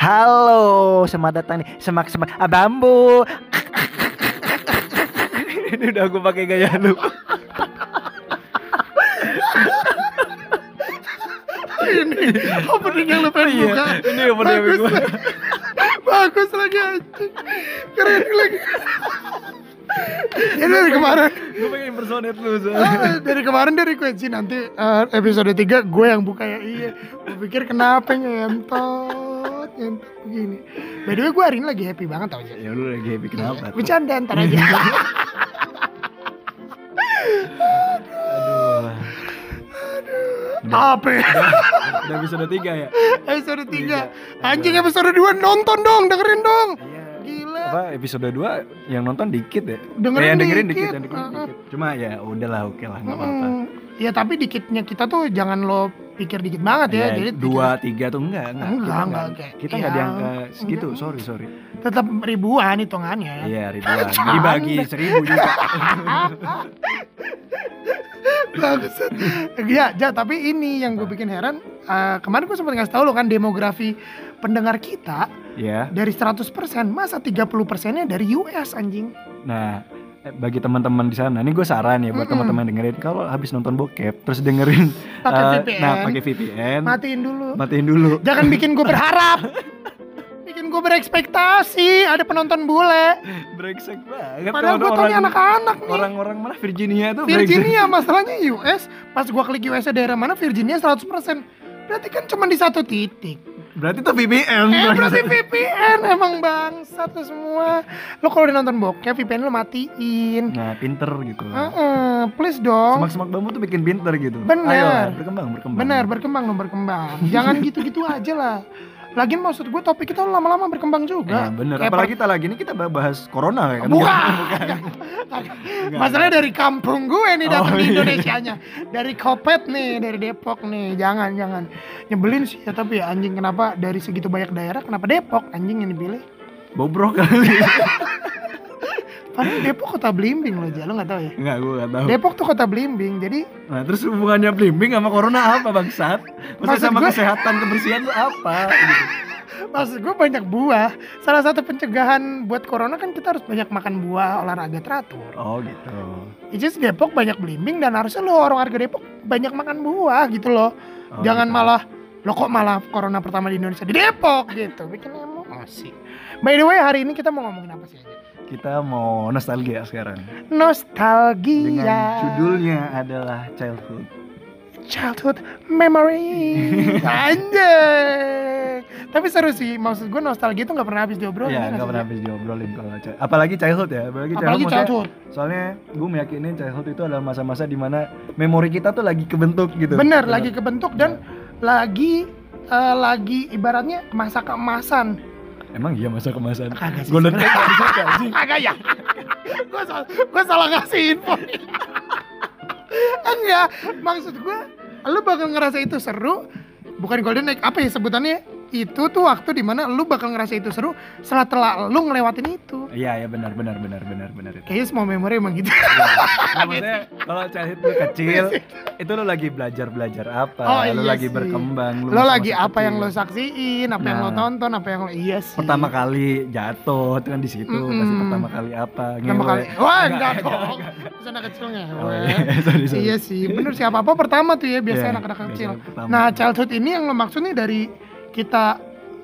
Halo, selamat datang nih semak semak ah, bambu. Ini udah gue pakai gaya lu. ini opening yang lu pengen Iya, buka ini opening yang lagi. bagus lagi anjing keren lagi ini dari kemarin gue pengen impersonate lu soalnya. ah, dari kemarin dari request sih nanti eh, episode 3 gue yang buka ya iya gue pikir kenapa ngentot ngentot begini by the way gue hari ini lagi happy banget tau aja Ya lu lagi happy kenapa? tuh? bercanda ntar aja Aduh. apa ya? Udah episode 3 ya? episode 3 Tiga. anjing episode 2 nonton dong dengerin dong Iya. gila Apa episode 2 yang nonton dikit ya? Dengerin Eh, yang dengerin dikit. dikit, yang dengerin dikit. Cuma ya udahlah oke lah enggak apa-apa. Ya tapi dikitnya kita tuh jangan lo pikir dikit banget ya. Ya, Jadi dua tiga tuh enggak enggak Enggak, kita enggak, kayak- kita enggak di ya, angka segitu enggak. sorry sorry tetap ribuan hitungannya. iya ribuan dibagi seribu juga Bagus. ya, ja, tapi ini yang gue bikin heran. eh, kemarin gue sempat ngasih tau lo kan demografi pendengar kita ya dari 100% masa 30 persennya dari US anjing. nah bagi teman-teman di sana ini gue saran ya buat Mm-mm. teman-teman dengerin kalau habis nonton bokep terus dengerin Pakai eh, VPN. nah pakai VPN Matiin dulu. matiin dulu Jangan bikin gue berharap. bikin gue berekspektasi ada penonton bule. brengsek banget Padahal gue taunya anak-anak nih. orang-orang mana Virginia tuh. Virginia masalahnya US pas gua klik US daerah mana Virginia 100% berarti kan cuma di satu titik berarti tuh VPN eh berarti VPN emang bangsat tuh semua. Lo kalau udah nonton bokep VPN lo matiin. Nah pinter gitu. Heeh, please dong. Semak-semak bambu tuh bikin pinter gitu. Bener. Ayo, berkembang berkembang. Benar berkembang dong berkembang. Jangan gitu-gitu aja lah Lagian maksud gue topik kita lama-lama berkembang Ya, juga bener. Kayak Apalagi kita lagi ini kita bahas corona ya kan? Bukan. Enggak. Masalahnya dari kampung gue nih datang Oh, di iya. Dari Kopet nih, dari Depok nih. Jangan, jangan. Nyebelin sih ya tapi ya anjing kenapa dari segitu banyak daerah kenapa Depok anjing yang dipilih? Bobrok kali. Padahal Depok kota belimbing loh, Ja. Lo gak tahu ya? Enggak, gue gak tahu. Depok tuh kota belimbing. Jadi Nah, terus hubungannya blimbing sama corona apa bangsat? Maksudnya Maksud sama gue- kesehatan kebersihan tuh apa? Gitu. maksud gue banyak buah. Salah satu pencegahan buat corona kan kita harus banyak makan buah, olahraga teratur. Oh gitu. Itu sih Depok banyak belimbing dan harusnya lo orang warga Depok banyak makan buah gitu loh. Oh, Jangan gitu. malah lo kok malah corona pertama di Indonesia di Depok gitu. Bikin emosi. By the way hari ini kita mau ngomongin apa sih aja? Kita mau nostalgia sekarang. Nostalgia. Dengan judulnya adalah childhood. Childhood Memory. Anjay. Tapi seru sih. Maksud gue nostalgia itu nggak pernah habis diobrolin. Iya, ya nggak pernah habis diobrolin kalau apalagi childhood ya, apalagi, Apalagi childhood. maksudnya- childhood. Soalnya gue meyakini childhood itu adalah masa-masa di mana memori kita tuh lagi kebentuk gitu. Bener, Gitu. lagi kebentuk dan lagi eh, lagi ibaratnya masa keemasan. Emang iya masa kemasan. Kagak sih. Age nggak disuka sih. Kagak ya. gue salah, gua salah ngasih info. Enggak, maksud gue, lu bakal ngerasa itu seru, bukan golden age apa ya sebutannya? Itu tuh waktu di mana lu bakal ngerasa itu seru setelah telah lu ngelewatin itu. Iya, iya benar benar benar benar benar itu. Kayaknya semua memori emang gitu. Nah, maksudnya kalau childhood lu kecil, itu lu lagi belajar-belajar apa, Oh, lu iya lagi sih. berkembang, lu masih lagi apa yang lo kecil. saksiin, apa yang lo Nah. tonton, apa yang lo iya sih. pertama kali jatuh itu kan di situ Mm-mm. pasti pertama kali apa Pertama kali. Wah, enggak enggak, dong. enggak. Terus anak kecil ngewe. Oh, iya. sorry, sorry. Iya sih, bener sih apa-apa pertama tuh ya biasanya Iya, anak-anak kecil. biasanya pertama. Nah, childhood ini yang lo maksud nih dari kita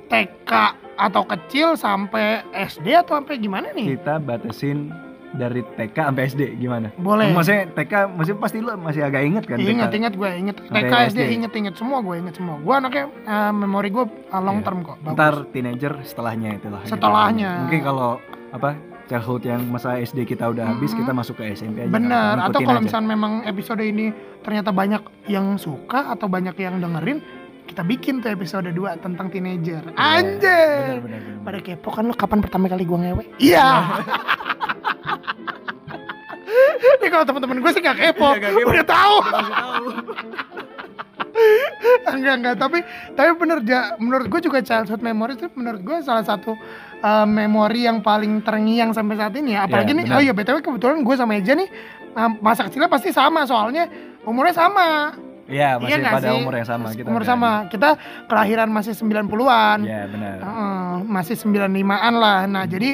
TK atau kecil sampai SD atau sampai gimana nih? kita batasin dari TK sampai SD gimana? Boleh. Maksudnya TK maksudnya pasti lu masih agak inget kan? Ingat, TK? ingat gue, inget TK SD, SD. inget, inget semua gue, inget semua. Gue anaknya eh, memori gue eh, long Iya. term kok. Bagus. Ntar teenager setelahnya itulah. gitu. Setelahnya. Mungkin kalau apa childhood yang masa SD kita udah habis Mm-mm. kita masuk ke SMP aja. Bener. Atau kalau misalnya memang episode ini ternyata banyak yang suka atau banyak yang dengerin, kita bikin tuh episode 2 tentang teenager. Iya, Anjir. bener, bener, bener. Pada kepo kan lo kapan pertama kali gue ngewe? Iya. Ini kalau teman-teman gue sih gak kepo, Iya, nggak kepo. udah tahu. Enggak enggak tapi tapi bener ja, menurut gue juga childhood memory itu menurut gue salah satu uh, memori yang paling terngiang sampai saat ini ya apalagi Ya, nih benar. oh iya btw kebetulan gue sama Eja nih uh, masa kecilnya pasti sama soalnya umurnya sama Iya, masih nggak pada sih? umur yang sama kita. Umur kan. sama. Kita kelahiran masih 90-an. Iya, benar. Heeh, masih 95-an lah. Nah, jadi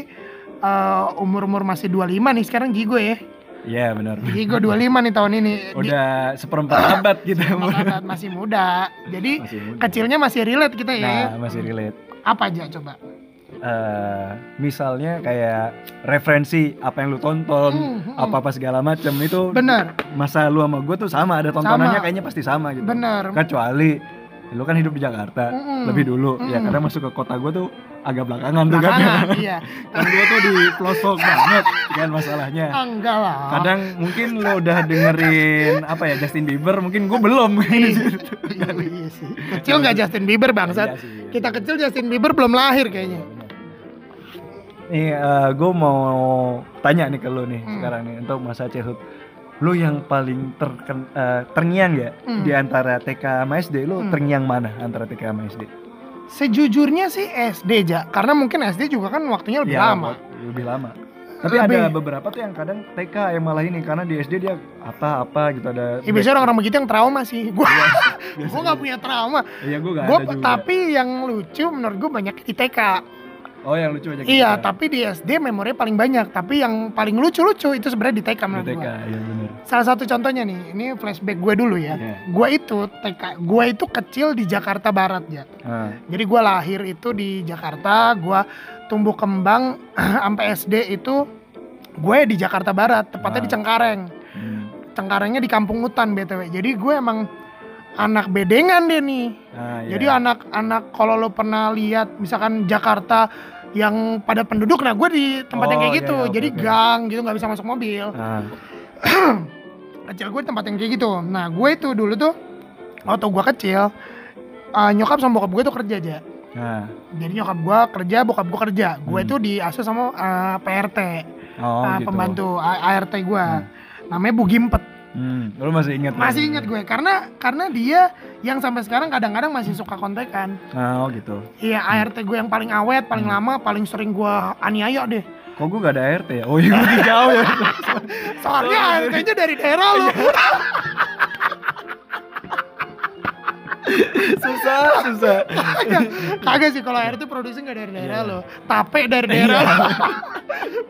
eh, umur-umur masih 25 nih sekarang Gigo ya. Iya, benar. Gigo 25 nih tahun ini. Di- Udah seperempat abad kita umur. Makanan masih muda. Jadi Masih muda. kecilnya masih relate kita ya. Nah, masih relate. Apa aja coba? Eh misalnya kayak referensi apa yang lu tonton, Hmm, hmm. apa apa segala macam itu Bener, masa lu sama gue tuh sama ada tontonannya Sama. kayaknya pasti sama gitu. bener. Kecuali lu kan hidup di Jakarta Mm-mm. lebih dulu ya Mm-mm. karena masuk ke kota gue tuh agak belakangan tuh kan. Iya. kan gue tuh di pelosok banget kan masalahnya. Ah, enggak lah. Kadang mungkin lu udah dengerin apa ya Justin Bieber, mungkin gue belum. iya, iya sih. Kecil nggak Justin Bieber bangsat. Iya sih, iya. Kita kecil Justin Bieber belum lahir kayaknya. Nih, gue mau tanya nih ke lu nih Hmm. sekarang nih untuk masa childhood. Lu yang paling terken, eh, terngiang ya Hmm. di antara TK sama SD, lu Hmm. terngiang mana antara TK sama SD? Sejujurnya sih SD ja, karena mungkin SD juga kan waktunya lebih Ya, lama. Lebih lama. Tapi Lebih. ada beberapa tuh yang kadang TK yang malah ini karena di SD dia apa-apa gitu ada. Ya biasanya orang-orang begitu yang trauma sih. Gua Biasanya. gua nggak punya trauma. Iya, gue gak Gua ada juga. tapi yang lucu menurut gua banyak di TK. Oh, yang lucu aja. Iya, tapi di SD memorinya paling banyak. Tapi yang paling lucu-lucu itu sebenarnya di TK di menurut TK, gua. iya benar. Salah satu contohnya nih, ini flashback gue dulu ya. Iya. Gua itu TK, gua itu kecil di Jakarta Barat ya. Ah, Jadi gua lahir itu di Jakarta, gua tumbuh kembang sampai SD itu gue di Jakarta Barat, tepatnya di Ah. Cengkareng. hmm. Cengkarengnya di Kampung Hutan BTW. Jadi gue emang anak bedengan deh nih. Ah, iya. Jadi anak-anak kalau lo pernah lihat misalkan Jakarta yang pada penduduk, nah gue di tempat yang Oh, kayak iya, gitu. iya, oke, Jadi oke. gang gitu nggak bisa masuk mobil. Ah, Kecil gue tempat yang kayak gitu. Nah gue itu dulu tuh waktu gue kecil eh, nyokap sama bokap gue tuh kerja aja. ah. Jadi nyokap gue kerja, bokap gue kerja. Gue Hmm. itu diasuh sama eh, PRT, Oh, eh, gitu. pembantu ART gue. Hmm. Namanya Bu Gimpet. Hmm, lu masih ingat? Masih ingat gue karena karena dia yang sampai sekarang kadang-kadang masih suka kontekan. Ah, oh gitu. Iya ART gue yang paling awet, paling Hmm. lama, paling sering gue aniaya deh. Kok gue gak ada ART ya? Oh iya gue jauh ya. Soalnya ART-nya dari daerah lu. susah, susah. Kagak, sih kalau ART produksi nggak dari daerah lo. Tape dari daerah lo.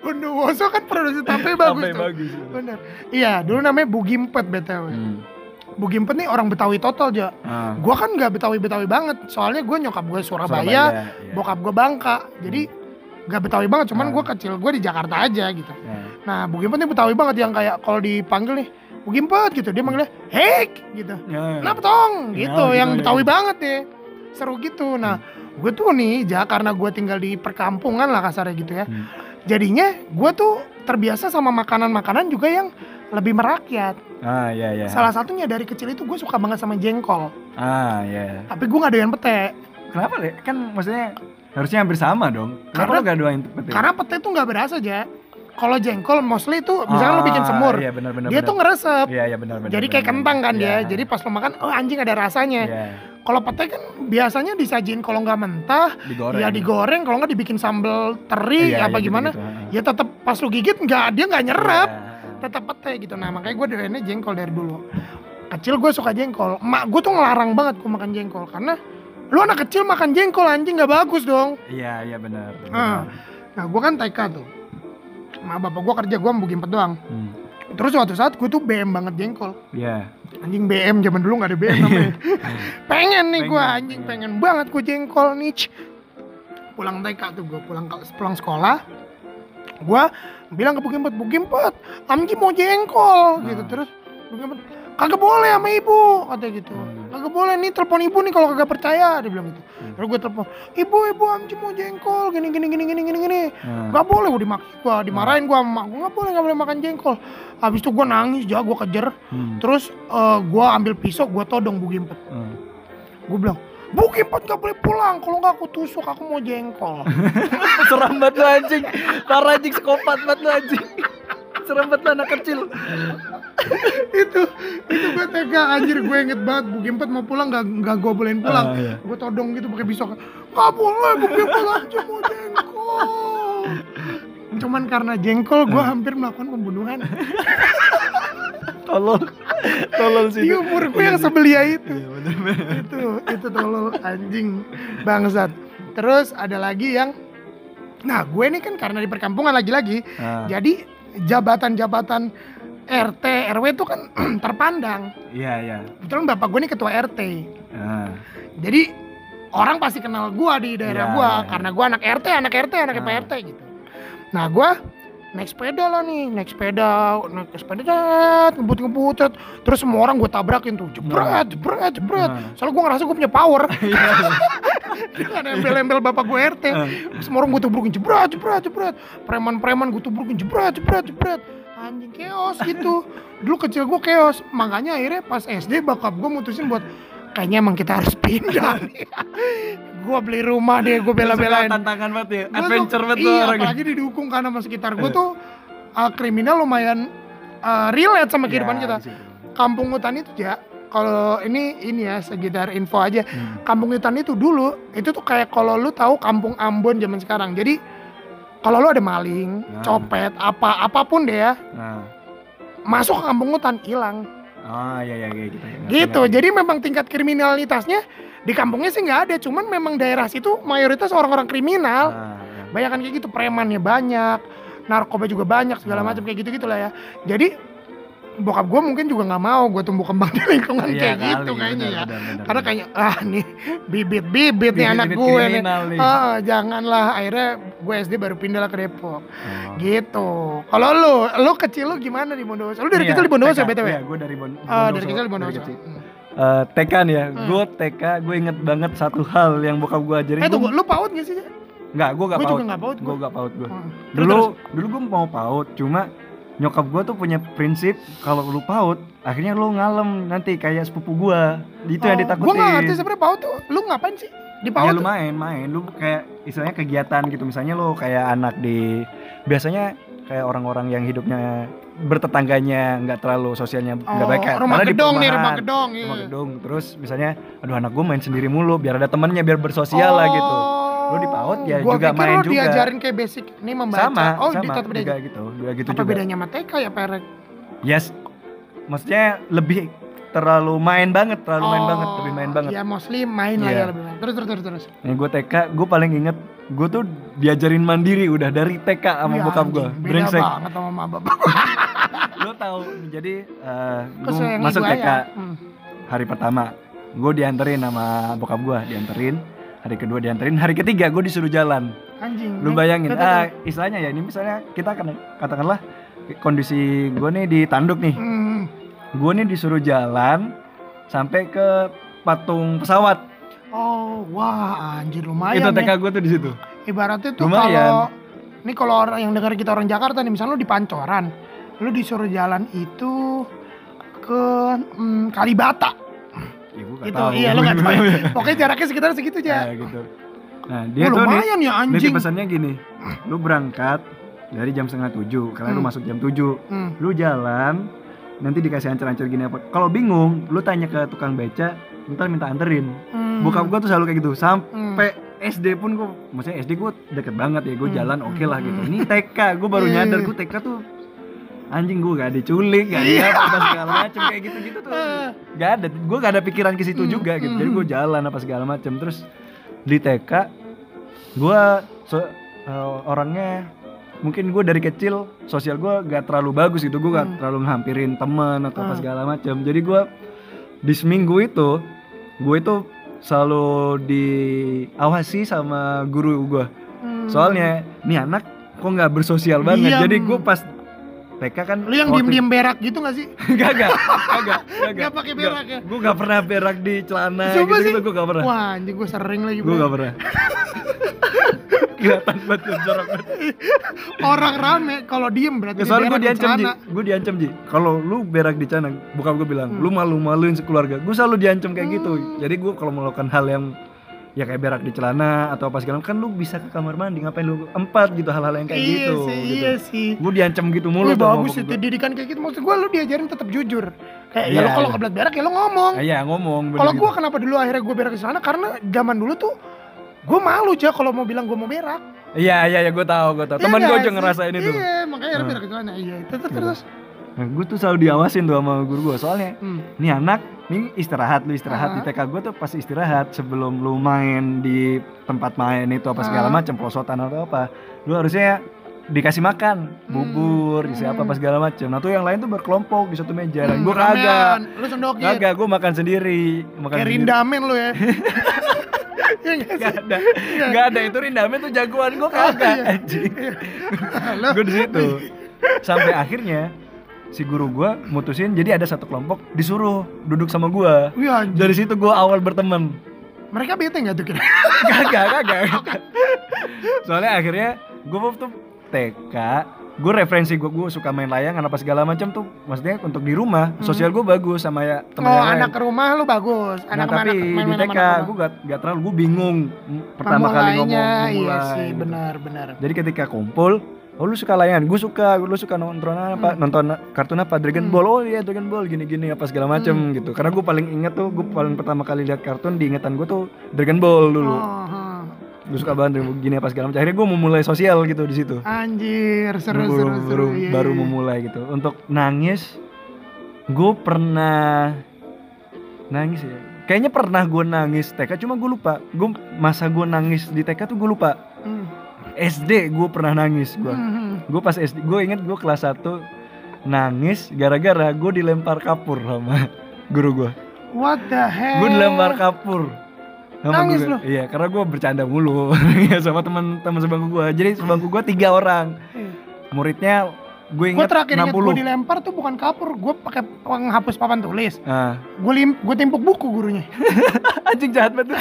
Bondowoso kan produksi tape bagus Sampai tuh. bagus. Bener. Iya, dulu namanya Bu Gimpet BTW. Hmm. Bu Gimpet nih orang Betawi total aja. Ah, Gua kan nggak Betawi-Betawi banget. Soalnya gue nyokap gue Surabaya, iya. bokap gue Bangka. Jadi nggak Betawi banget, cuman Ah. gue kecil gue di Jakarta aja gitu. Nah, Nah, Bu Gimpet nih Betawi banget yang kayak kalau dipanggil nih, Bu Gimpet gitu, dia manggilnya Hek gitu. ya. Kenapa tong? Ya, Gitu, gitu yang ya. Betawi banget deh. Seru gitu. Nah, gue tuh nih, ja, karena gue tinggal di perkampungan lah kasarnya gitu ya. Hmm. Jadinya gue tuh terbiasa sama makanan-makanan juga yang lebih merakyat. Ah, iya iya. Salah satunya dari kecil itu gue suka banget sama jengkol. Ah, iya. Tapi gue gak doyan pete. Kenapa, Le? Kan maksudnya harusnya hampir sama dong. Kenapa Karena- lu gak doain peti? Karena pete tuh gak berasa aja. Kalau jengkol mostly itu misalkan lo bikin semur, Iya, benar benar. dia benar. tuh ngeresep. Iya, iya benar benar. Jadi kayak benar. kentang kan Iya. dia. Jadi pas lo makan, oh anjing ada rasanya. Iya, Kalau pete kan biasanya disajiin kalau nggak mentah, digoreng. ya digoreng. Kalau nggak dibikin sambal teri Iya, apa iya, gimana, gitu-gitu. Ah. ya tetap pas lo gigit nggak dia nggak nyerap, Iya. tetap pete gitu. Nah makanya gue doyannya jengkol dari dulu. Kecil gue suka jengkol. Mak gue tuh ngelarang banget gue makan jengkol karena lu anak kecil makan jengkol anjing nggak bagus dong. Iya, iya benar. Ah. Nah gue kan TK tuh. Nah bapak gue kerja gue mau gimpet doang. Hmm. Terus suatu saat gue tuh BM banget jengkol. Iya. Anjing BM zaman dulu nggak ada BM namanya. pengen nih gue anjing pengen. pengen banget gue jengkol nih. Pulang TK tuh gue pulang pulang sekolah. Gue bilang ke Bu Gimpet, Bu Gimpet, Amji mau jengkol gitu. Ah. Terus Bu Gimpet, kagak boleh sama ibu katanya gitu. Hmm. Kagak boleh nih telepon ibu nih kalau kagak percaya dia bilang gitu. Hmm. Terus gue telepon, ibu ibu Amji mau jengkol gini gini gini gini gini gini. Nah. Gak boleh gue dimaki gue, dimarahin gue sama gue gak boleh gak boleh makan jengkol. Habis itu gue nangis jago gue kejar. Hmm. Terus eh, gue ambil pisau gue todong Bu Gimpet. Hmm. Gue bilang, Bu Gimpet gak boleh pulang. Kalau nggak aku tusuk aku mau jengkol. Seram banget lu anjing. Parah anjing psikopat banget lu anjing. Serem banget lu anak kecil. itu itu gue tega anjir gue inget banget Bu Gimpet mau pulang gak, gak gue bolehin pulang. Ah, iya. Gue todong gitu pakai pisau. Gak boleh Bu Gimpet aja mau jengkol. Cuman karena jengkol gue hampir melakukan pembunuhan. tolol tolol sih di umur gue yang sebelia itu iya bener bener itu itu tolol anjing bangsat terus ada lagi yang nah gue ini kan karena di perkampungan lagi-lagi Ah, jadi jabatan-jabatan RT RW itu kan terpandang. Iya iya. Kebetulan bapak gue ini ketua RT Ah, jadi orang pasti kenal gue di daerah Iya, gue iya, iya. karena gue anak RT anak RT anak Ah. Pak RT gitu. Nah gue naik sepeda lah nih naik sepeda naik sepeda cet, ngebut ngebut cet. terus semua orang gue tabrakin tuh jebret jebret jebret. Nah. soalnya gue ngerasa gue punya power. Iya Kan embel-embel bapak gue RT Ah. semua orang gue tubrukin jebret jebret jebret. Preman-preman gue tubrukin jebret jebret jebret. Anjing keos gitu. Dulu kecil gue keos makanya akhirnya pas SD bakap gue mutusin buat kayaknya emang kita harus pindah. nih gue beli rumah deh gue bela-belain. tantangan banget ya. Gua adventure banget iya orangnya. apalagi didukung karena sama sekitar. Gue Iya. tuh uh, kriminal lumayan uh, relate sama kehidupan Ya, kita. situ. kampung hutan itu ya kalau ini ini ya sekitar info aja. Hmm. kampung hutan itu dulu itu tuh kayak kalau lu tahu kampung Ambon zaman sekarang. Jadi kalau lu ada maling Nah. copet apa apa pun deh ya nah. masuk ke kampung hutan hilang. Ah iya iya kayak gitu Ngerti, gitu. jadi memang tingkat kriminalitasnya di kampungnya sih nggak ada cuman memang daerah situ mayoritas orang-orang kriminal. Ah, iya. banyak kan kayak gitu premannya banyak narkoba juga banyak segala Hmm. macam kayak gitu gitulah ya. Jadi bokap gue mungkin juga nggak mau gue tumbuh kembang di lingkungan Iya kayak kali, gitu kayaknya bener, ya. bener, bener, karena kayaknya ah nih bibit bibit nih anak gue nih. nih. ah janganlah akhirnya gue SD baru pindah lah ke Depok. Oh. gitu. Kalau lu lu kecil lu gimana di Bondowoso? Lu dari Iya, kecil di Bondowoso btw Iya, gue dari Bon Ah, dari kecil di dari Bondowoso Hmm. Eh, TK nih ya, Hmm. gue TK, gue inget banget satu hal yang bokap gue ajarin. eh Gua- lu paut gak sih Nggak, gue gak gue paut. juga nggak paut Gue gue gak paut gue. Hmm. Dulu, terus. dulu gue mau paut, cuma nyokap gue tuh punya prinsip kalau lu paut, akhirnya lu ngalem nanti kayak sepupu gue. Itu yang ditakutin. gue Oh, gak ngerti sebenarnya paut tuh lu ngapain sih di Ya paut lu tuh? main, main. Lu kayak istilahnya kegiatan gitu. Misalnya lu kayak anak di biasanya kayak orang-orang yang hidupnya bertetangganya nggak terlalu sosialnya nggak Oh, baik kan. rumah gedong nih rumah gedong iya. Rumah gedung. Terus misalnya aduh anak gue main sendiri mulu biar ada temennya biar bersosial lah gitu. Lu di PAUD ya Gua juga main lu juga. diajarin kayak basic nih membaca. Sama, oh, sama di tetap beda. juga gitu. Juga gitu Apa juga. bedanya sama TK ya, Perek? Yes. Maksudnya lebih terlalu main banget, terlalu main banget, lebih main banget. Ya mostly main lah Iya. ya lebih main. Terus terus terus terus. Gue TK, gue paling inget gue tuh diajarin mandiri udah dari TK sama Ya, bokap gue. Brengsek. banget sama mama bapak. Lo tau, jadi uh, Kesayangan masuk gua TK ya. Hmm. hari pertama. Gue dianterin sama bokap gue, dianterin. Hari kedua dianterin, hari ketiga gue disuruh jalan. Anjing. Lu bayangin, ah istilahnya ya ini misalnya kita akan katakanlah kondisi gue nih di tanduk nih. Hmm. Gue nih disuruh jalan sampai ke patung pesawat. Oh, wah anjir lumayan Itu TK gue tuh di situ. Ibaratnya tuh kalau ini kalau orang yang dengar kita orang Jakarta nih, misalnya lu di Pancoran, lu disuruh jalan itu ke hmm, Kalibata. Ya, gua nggak Itu tahu. iya lu nggak tahu. ya. Pokoknya jaraknya sekitar segitu aja. Ya, gitu. Nah, dia Oh, tuh nih, lumayan ya dia tuh anjing. pesannya gini, lu berangkat dari jam setengah tujuh, karena lu Hmm. masuk jam tujuh, Hmm. lu jalan, nanti dikasih ancer-ancer gini apa. Kalau bingung, lu tanya ke tukang beca, ntar minta anterin. Hmm. Bokap gua tuh selalu kayak gitu, Hmm. sampai SD pun gua, maksudnya SD gua deket banget ya, gua Hmm. jalan oke lah gitu. Hmm. Ini TK, gua baru Iya. nyadar gua TK tuh anjing gua gak diculik, gak Iya. ada apa segala macem kayak gitu-gitu tuh. Eh. Gak ada, gua gak ada pikiran ke situ Hmm, juga gitu. Jadi gua hmm. jalan apa segala macem terus di TK gua so- eh, orangnya mungkin gue dari kecil sosial gue gak terlalu bagus gitu gue gak Hmm. terlalu ngehampirin temen atau apa Hmm. segala macam jadi gue di seminggu itu gue itu selalu diawasi sama guru gue Hmm. soalnya nih anak kok nggak bersosial banget Diam. jadi gue pas TK kan lu yang diem-diem berak gitu gak sih? gak gak gak gak pakai berak ya? gue gak pernah berak di celana Coba gitu sih. gitu gue gak pernah Wah anjing gue sering lagi gue gak pernah kelihatan banget jorok banget Orang rame kalau diem berarti dia Soalnya gue di diancam Ji, celana. gue diancam Ji. Kalau lu berak di celana, bokap gue bilang, Hmm. lu malu-maluin sekeluarga. Gue selalu diancam kayak gitu. Hmm. Jadi gue kalau melakukan hal yang ya kayak berak di celana atau apa segala kan lu bisa ke kamar mandi ngapain lu empat gitu hal-hal yang kayak iya gitu. sih, gitu. iya sih. Gue diancam gitu mulu sama bagus itu gua. didikan kayak gitu maksud gue lu diajarin tetap jujur kayak ya Iya, lu kalau iya. kebelat berak ya lu ngomong Iya ngomong. kalau gitu. kenapa dulu akhirnya gue berak di sana karena zaman dulu tuh gue malu aja kalau mau bilang gue mau berak Iya iya iya gue tahu gue tahu. Iya Temen gue nggak juga ngerasain itu. iya makanya akhirnya Hmm. berak di sana iya terus terus, terus Nah, gue tuh selalu diawasin tuh sama guru gue soalnya Hmm. nih anak nih istirahat lu istirahat Ah. di TK gue tuh pasti istirahat sebelum lu main di tempat main itu apa segala Ah. macam pelosotan atau apa lu harusnya dikasih makan bubur Hmm. isi apa apa segala macam nah tuh yang lain tuh berkelompok di satu meja dan Hmm, gue kagak. Lu sendokin. kagak gue makan sendiri makan Kayak sendiri. rindamen lu ya. Iya nggak sih? Gak ada, gak ada itu rindamen tuh jagoan gue kagak iya. anjing. Lo gue di situ sampai akhirnya si guru gue mutusin jadi ada satu kelompok disuruh duduk sama gue Wih anjing. dari situ gue awal berteman Mereka bete nggak tuh kira? kagak kagak soalnya akhirnya gue tuh TK gue referensi gue gue suka main layangan apa segala macam tuh maksudnya untuk di rumah sosial gue bagus sama ya teman Hmm. Oh lain anak ke rumah lu bagus. Nah Anak tapi anak main di TK gue gak, gak terlalu gue bingung pertama kali ngomong Iya sih gitu. benar benar. Jadi ketika kumpul, oh lu suka layangan, gue suka, lu suka nonton apa, nonton kartun apa, Dragon Hmm. Ball, oh iya Dragon Ball, gini-gini apa segala macem Hmm. gitu. Karena gue paling inget tuh, gue paling pertama kali lihat kartun di ingatan gue tuh Dragon Ball dulu. Oh. Gue suka banget gini apa segala macam. Akhirnya gue memulai sosial gitu di situ. Anjir seru baru, seru seru. baru, Iya, baru iya. memulai gitu. Untuk nangis, gue pernah nangis ya. Kayaknya pernah gue nangis TK, cuma gue lupa. Gue masa gue nangis di TK tuh gue lupa. Hmm. SD gue pernah nangis gue. Hmm, gue pas SD gue inget gue kelas 1 nangis gara-gara gue dilempar kapur sama guru gue What the hell? gue dilempar kapur sama Nangis guru. lu? iya karena gue bercanda mulu sama teman teman sebangku gue jadi sebangku gue tiga orang Iya. muridnya gue Gue inget terakhir ingat 60 gue dilempar tuh bukan kapur, gue pakai penghapus papan tulis. ah Gue lim, gue timpuk buku gurunya. anjing jahat banget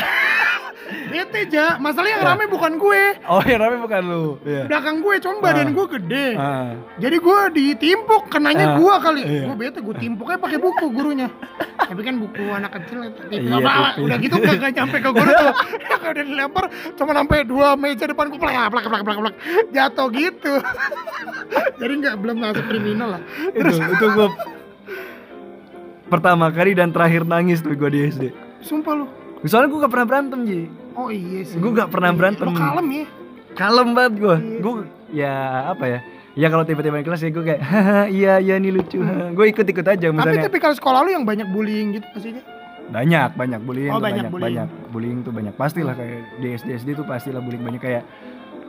Bete ja, masalahnya yang Ya. rame bukan gue, oh ya tapi bukan lu iya belakang gue, cuma badan Ah. gue gede. ah Jadi gue ditimpuk, kenanya Ah, gue kali. iya. Gue bete, gue timpuknya pakai buku gurunya. Tapi kan buku anak kecil tipis Iya, apa, tipis. udah gitu gak, gak nyampe ke guru tuh. Udah dilempar, cuma sampai dua meja depan gue plak plak plak plak plak jatuh gitu. Jadi nggak belum masuk kriminal lah. itu itu gue pertama kali dan terakhir nangis tuh gue di SD Sumpah lu. soalnya gue gak pernah berantem Ji Oh iya sih. Gua nggak pernah Iya, berantem. Lu kalem ya. kalem banget gue Iya. gue ya apa ya ya kalau tiba-tiba di kelas ya gue kayak iya iya ini lucu gue ikut-ikut aja Tapi misalnya tipikal sekolah lu yang banyak bullying gitu maksudnya. banyak banyak bullying Oh, tuh banyak banyak bullying. banyak bullying tuh banyak pastilah kayak di SD SD tuh pastilah bullying banyak kayak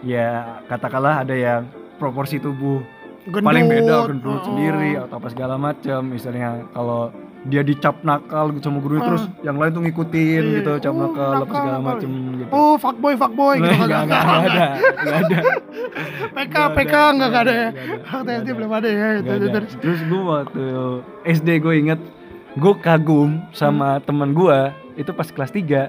ya katakanlah ada yang proporsi tubuh Gendut. paling beda gendut oh, sendiri atau apa segala macam misalnya kalau dia dicap nakal gitu sama guru Ah. terus yang lain tuh ngikutin Iya. gitu cap Oh, nakal apa nakal, segala nakal. macam gitu Oh, fuckboy, fuckboy gitu. Nggak, nggak, nggak ada, nggak ada. PK, PK ada, nggak ada ya. nggak ada, Waktu nggak SD ada. belum ada ya. Itu, ada. terus. Terus gue waktu SD gue inget gue kagum sama Hmm. teman gue itu pas kelas 3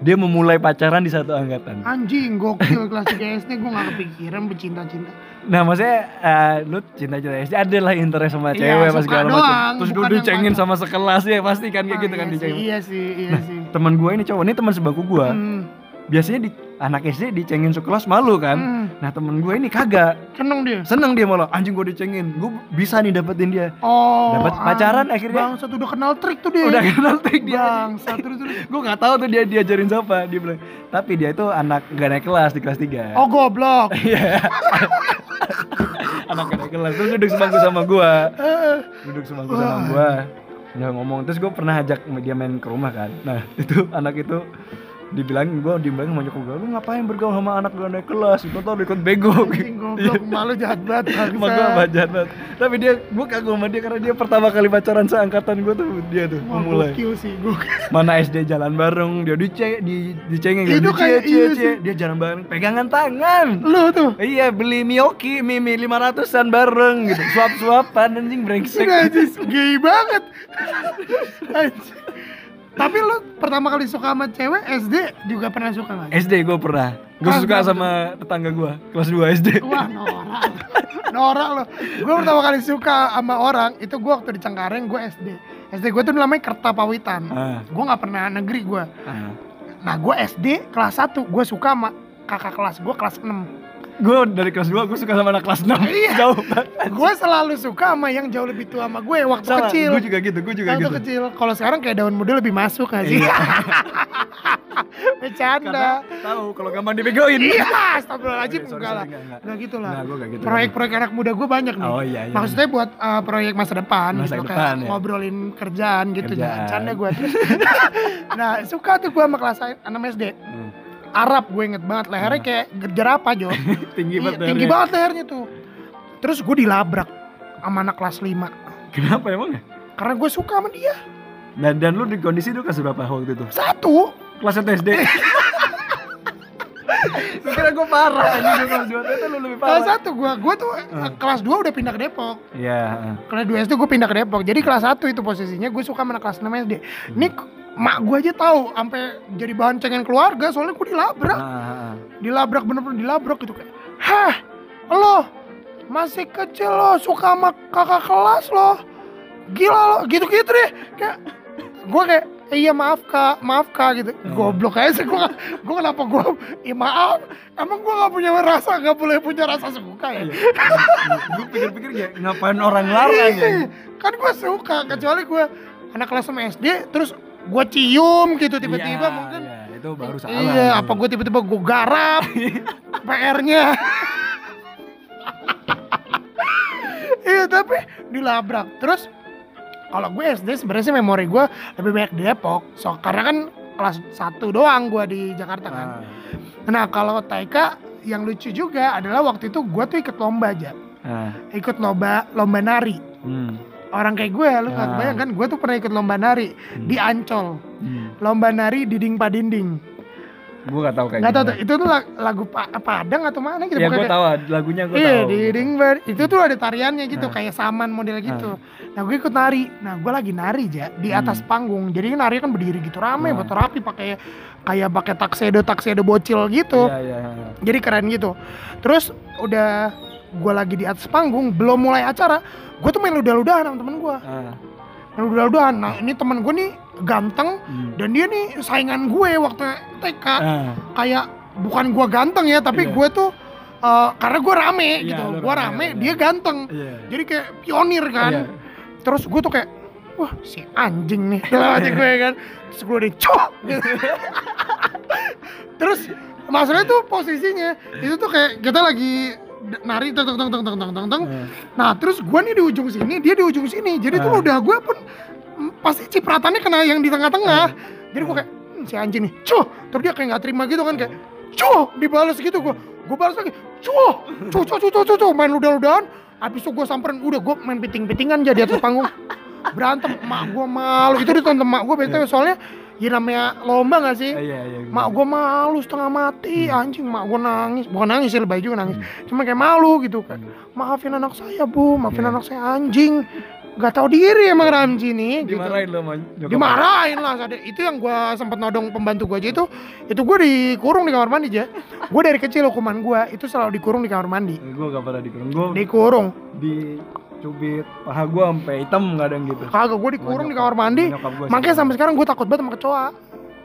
dia memulai pacaran di satu angkatan. Anjing, gokil kelas 3 SD gue gak kepikiran bercinta-cinta. Nah maksudnya eh, lu cinta-cinta SD ada lah interest sama Iya, cewek suka segala macam. Terus yang dicengin sama sekelas ya pasti kan kayak Ah, gitu kan iya dicengin. Iya sih, iya sih. Teman gue ini cowok ini teman sebangku gue. Hmm, Biasanya di anak SD dicengin sekelas malu kan. hmm, Nah temen gue ini kagak. Seneng dia. seneng dia malah. Anjing gue dicengin. Gue bisa nih dapetin dia. Oh, Dapat pacaran akhirnya. Bangsat udah kenal trik tuh dia. udah kenal trik dia. Terus terus. gue nggak tahu tuh dia diajarin siapa. Dia bilang tapi dia itu anak gak naik kelas di kelas 3 Oh, goblok. iya. Anak gak naik kelas. Terus duduk sebangku sama gue Eh, duduk sebangku sama gue udah ngomong. Terus gue pernah ajak dia main ke rumah kan. Nah itu anak itu dibilangin gue dibilangin sama nyokap gue lu ngapain bergaul sama anak gak naik kelas itu tau ikut bego Anjing goblok, malu jahat banget. Emang gue baca banget Tapi dia, gue kagum sama dia karena dia pertama kali pacaran seangkatan gue tuh Dia tuh Wah, gokil sih, gokil. Mana SD jalan bareng, dia dice, di, Itu gitu, kayak cie, cie, cie. Dia jalan bareng, pegangan tangan Lu tuh. Iya beli Miyoki, Mimi 500an bareng gitu Suap-suapan anjing brengsek Najis, gay banget. Anjing. Tapi lu pertama kali suka sama cewek SD juga pernah suka nggak? SD gue pernah Gue Ah, suka sama tetangga gue, kelas 2 SD Wah norak, norak lo. Gue pertama kali suka sama orang itu gue waktu di Cengkareng gue SD. SD gue tuh namanya Kertapawitan. ah, Gue nggak pernah negeri gue. ah. Nah gue SD kelas 1 gue suka sama kakak kelas gue kelas 6 gue dari kelas 2 gue suka sama anak kelas 6 Iya. jauh banget gue selalu suka sama yang jauh lebih tua sama gue waktu Sama, kecil. gue juga gitu gue juga waktu gitu kecil. Kalau sekarang kayak daun muda lebih masuk gak sih? Iya. Bercanda. tahu kalau gampang dibegoin Iya, astagfirullahaladzim sorry, enggak lah. enggak, enggak. Enggak gitu lah. Nah, gue gak gitu Proyek-proyek anak muda gue banyak nih. Oh iya, iya. Maksudnya buat uh, proyek masa depan Masa gitu depan, kayak ya. ngobrolin kerjaan gitu Kerjaan. jangan canda gue nah suka tuh gue sama kelas 6 SD Hmm. Arab gue inget banget lehernya Hmm. kayak jerapah Jo? Tinggi Iya, banget tinggi lehernya. banget lehernya tuh. Terus gue dilabrak sama anak kelas 5 kenapa emang ya? Karena gue suka sama dia. Dan dan lu di kondisi itu kelas berapa waktu itu? Satu. Kelas 1 SD Gue kira gue parah ini kelas 2 itu lu lebih kelas parah satu gue gue tuh Hmm. kelas 2 udah pindah ke Depok. Iya kelas 2 SD gue pindah ke Depok. Jadi kelas 1 itu posisinya gue suka sama anak kelas 6 SD ini k- mak gue aja tahu sampai jadi bahan cengeng keluarga soalnya gue dilabrak. Ah, dilabrak bener-bener dilabrak gitu kayak hah lo masih kecil lo suka sama kakak kelas lo? Gila lo gitu-gitu deh kayak gue kayak "Eh, iya maaf kak maaf kak gitu. Hmm. goblok aja sih gue gue kenapa gue iya maaf emang gue gak punya rasa gak boleh punya rasa suka ya? Gue pikir-pikir ya ngapain orang larang ya? Iya, kan gue suka kecuali gue anak kelas sama SD terus gue cium gitu tiba-tiba Iya, mungkin iya, itu baru salah Iya, apa gue tiba-tiba gue garap PR-nya. iya, tapi dilabrak. Terus kalau gue SD sebenarnya sih memori gue lebih banyak di Depok. So, karena kan kelas 1 doang gue di Jakarta kan. Ah, Nah, kalau TK yang lucu juga adalah waktu itu gue tuh ikut lomba aja. ah, Ikut lomba lomba nari. hmm, Orang kayak gue, lu nggak Ah. kebayang kan? Gue tuh pernah ikut lomba nari hmm, di Ancol. hmm. Lomba nari dinding padinding. gue gak tahu kayak gimana. tuh, itu tuh lag- lagu Pa- Padang atau mana gitu ya gue tahu lagunya gue Iya, tahu di ding bar. Itu tuh ada tariannya gitu, Ah. kayak saman model gitu. Nah, gue ikut nari. Nah, gue lagi nari aja di atas Hmm. panggung. Jadi nari kan berdiri gitu rame, Ah. buat rapi pakai kayak pakai taksedo taksedo bocil gitu. Iya, iya, iya. Jadi keren gitu. Terus udah gue lagi di atas panggung, belum mulai acara, gue tuh main ludah-ludahan sama temen gue. Ah, Main ludah-ludahan. Nah, ini temen gue nih ganteng hmm. dan dia nih saingan gue waktu TK. Ah, kayak bukan gua ganteng ya tapi Iya. gue tuh eh, karena gue rame Iya, gitu gue rame, rame iya. dia ganteng iya. jadi kayak pionir kan Iya. terus gue tuh kayak wah si anjing nih dalam hati gue kan terus gue udah cok gitu. terus masalahnya tuh posisinya itu tuh kayak kita lagi nari tong tong tong tong tong tong tong tong iya. Nah, terus gue nih di ujung sini, dia di ujung sini. Jadi hmm. tuh iya. udah gue pun pasti cipratannya kena yang di tengah-tengah. Iya. Jadi gue kayak hm, si anjing nih, cuh. Terus dia kayak nggak terima gitu kan kayak cuh dibalas gitu gue. Gue balas lagi, cuh, cuh, cuh, cuh, cuh, cuh, cuh. main ludah-ludahan. abis itu gue samperin, udah gue main piting-pitingan jadi atas panggung. Berantem, mak gue malu. Itu ditonton mak gue bete soalnya ya namanya lomba gak sih Iya, iya. mak gue malu setengah mati Hmm. anjing mak gue nangis bukan nangis sih lebih juga nangis Hmm. cuma kayak malu gitu kan Hmm. maafin anak saya bu maafin Iya. anak saya anjing gak tahu diri emang Ramji nih gitu. Dimarahin lo sama nyokap. dimarahin lah itu yang gue sempat nodong pembantu gue aja itu itu gue dikurung di kamar mandi aja gue dari kecil hukuman gue itu selalu dikurung di kamar mandi Gue gak pernah dikurung. Gue dikurung dicubit paha gue sampai hitam kadang gitu. kagak gue dikurung di kamar mandi makanya sampai sekarang gue takut banget sama kecoa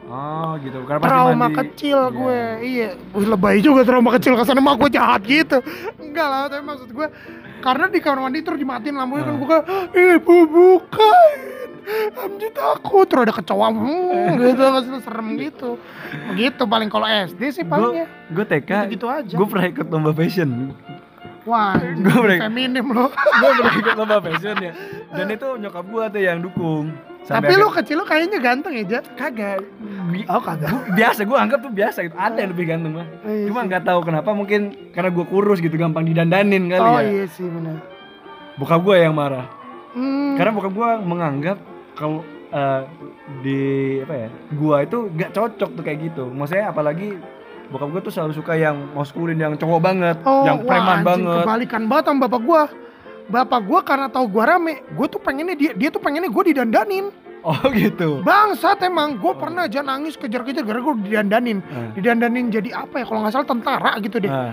Oh gitu. Karena trauma mandi. kecil Iya. gue iya Wih, lebay juga trauma kecil kesannya mah gue jahat gitu enggak lah tapi maksud gue karena di kamar mandi terus dimatiin lampunya kan Hmm. gue ibu bukain Amji takut terus ada kecoa hmm, gitu nggak serem gitu begitu paling kalau SD sih palingnya Gue TK. gitu aja Gue pernah ikut lomba fashion. Wah Gue break. feminim lo gue pernah ikut lomba fashion ya. Dan itu nyokap gue tuh yang dukung. tapi lu kecil lu kayaknya ganteng ya Jat kagak. Bi- oh kagak biasa gue anggap tuh biasa gitu. Ada yang lebih ganteng mah. Iya Cuma nggak tahu kenapa mungkin karena gue kurus gitu gampang didandanin kali oh ya. iya sih benar Bokap gue yang marah. Hmm. Karena bokap gue menganggap kalau eh, di apa ya, gua itu nggak cocok tuh kayak gitu. Maksudnya apalagi bokap gue tuh selalu suka yang maskulin, yang cowok banget, Oh, yang wah, preman anjing, banget. Kebalikan banget sama bapak gua. Bapak gua karena tahu gua rame, gua tuh pengennya dia dia tuh pengennya gua didandanin. Oh gitu. Bangsat emang, gua Oh. pernah aja nangis kejar-kejar gara gua didandanin. Nah, Didandanin jadi apa ya? Kalau nggak salah tentara gitu deh. nah,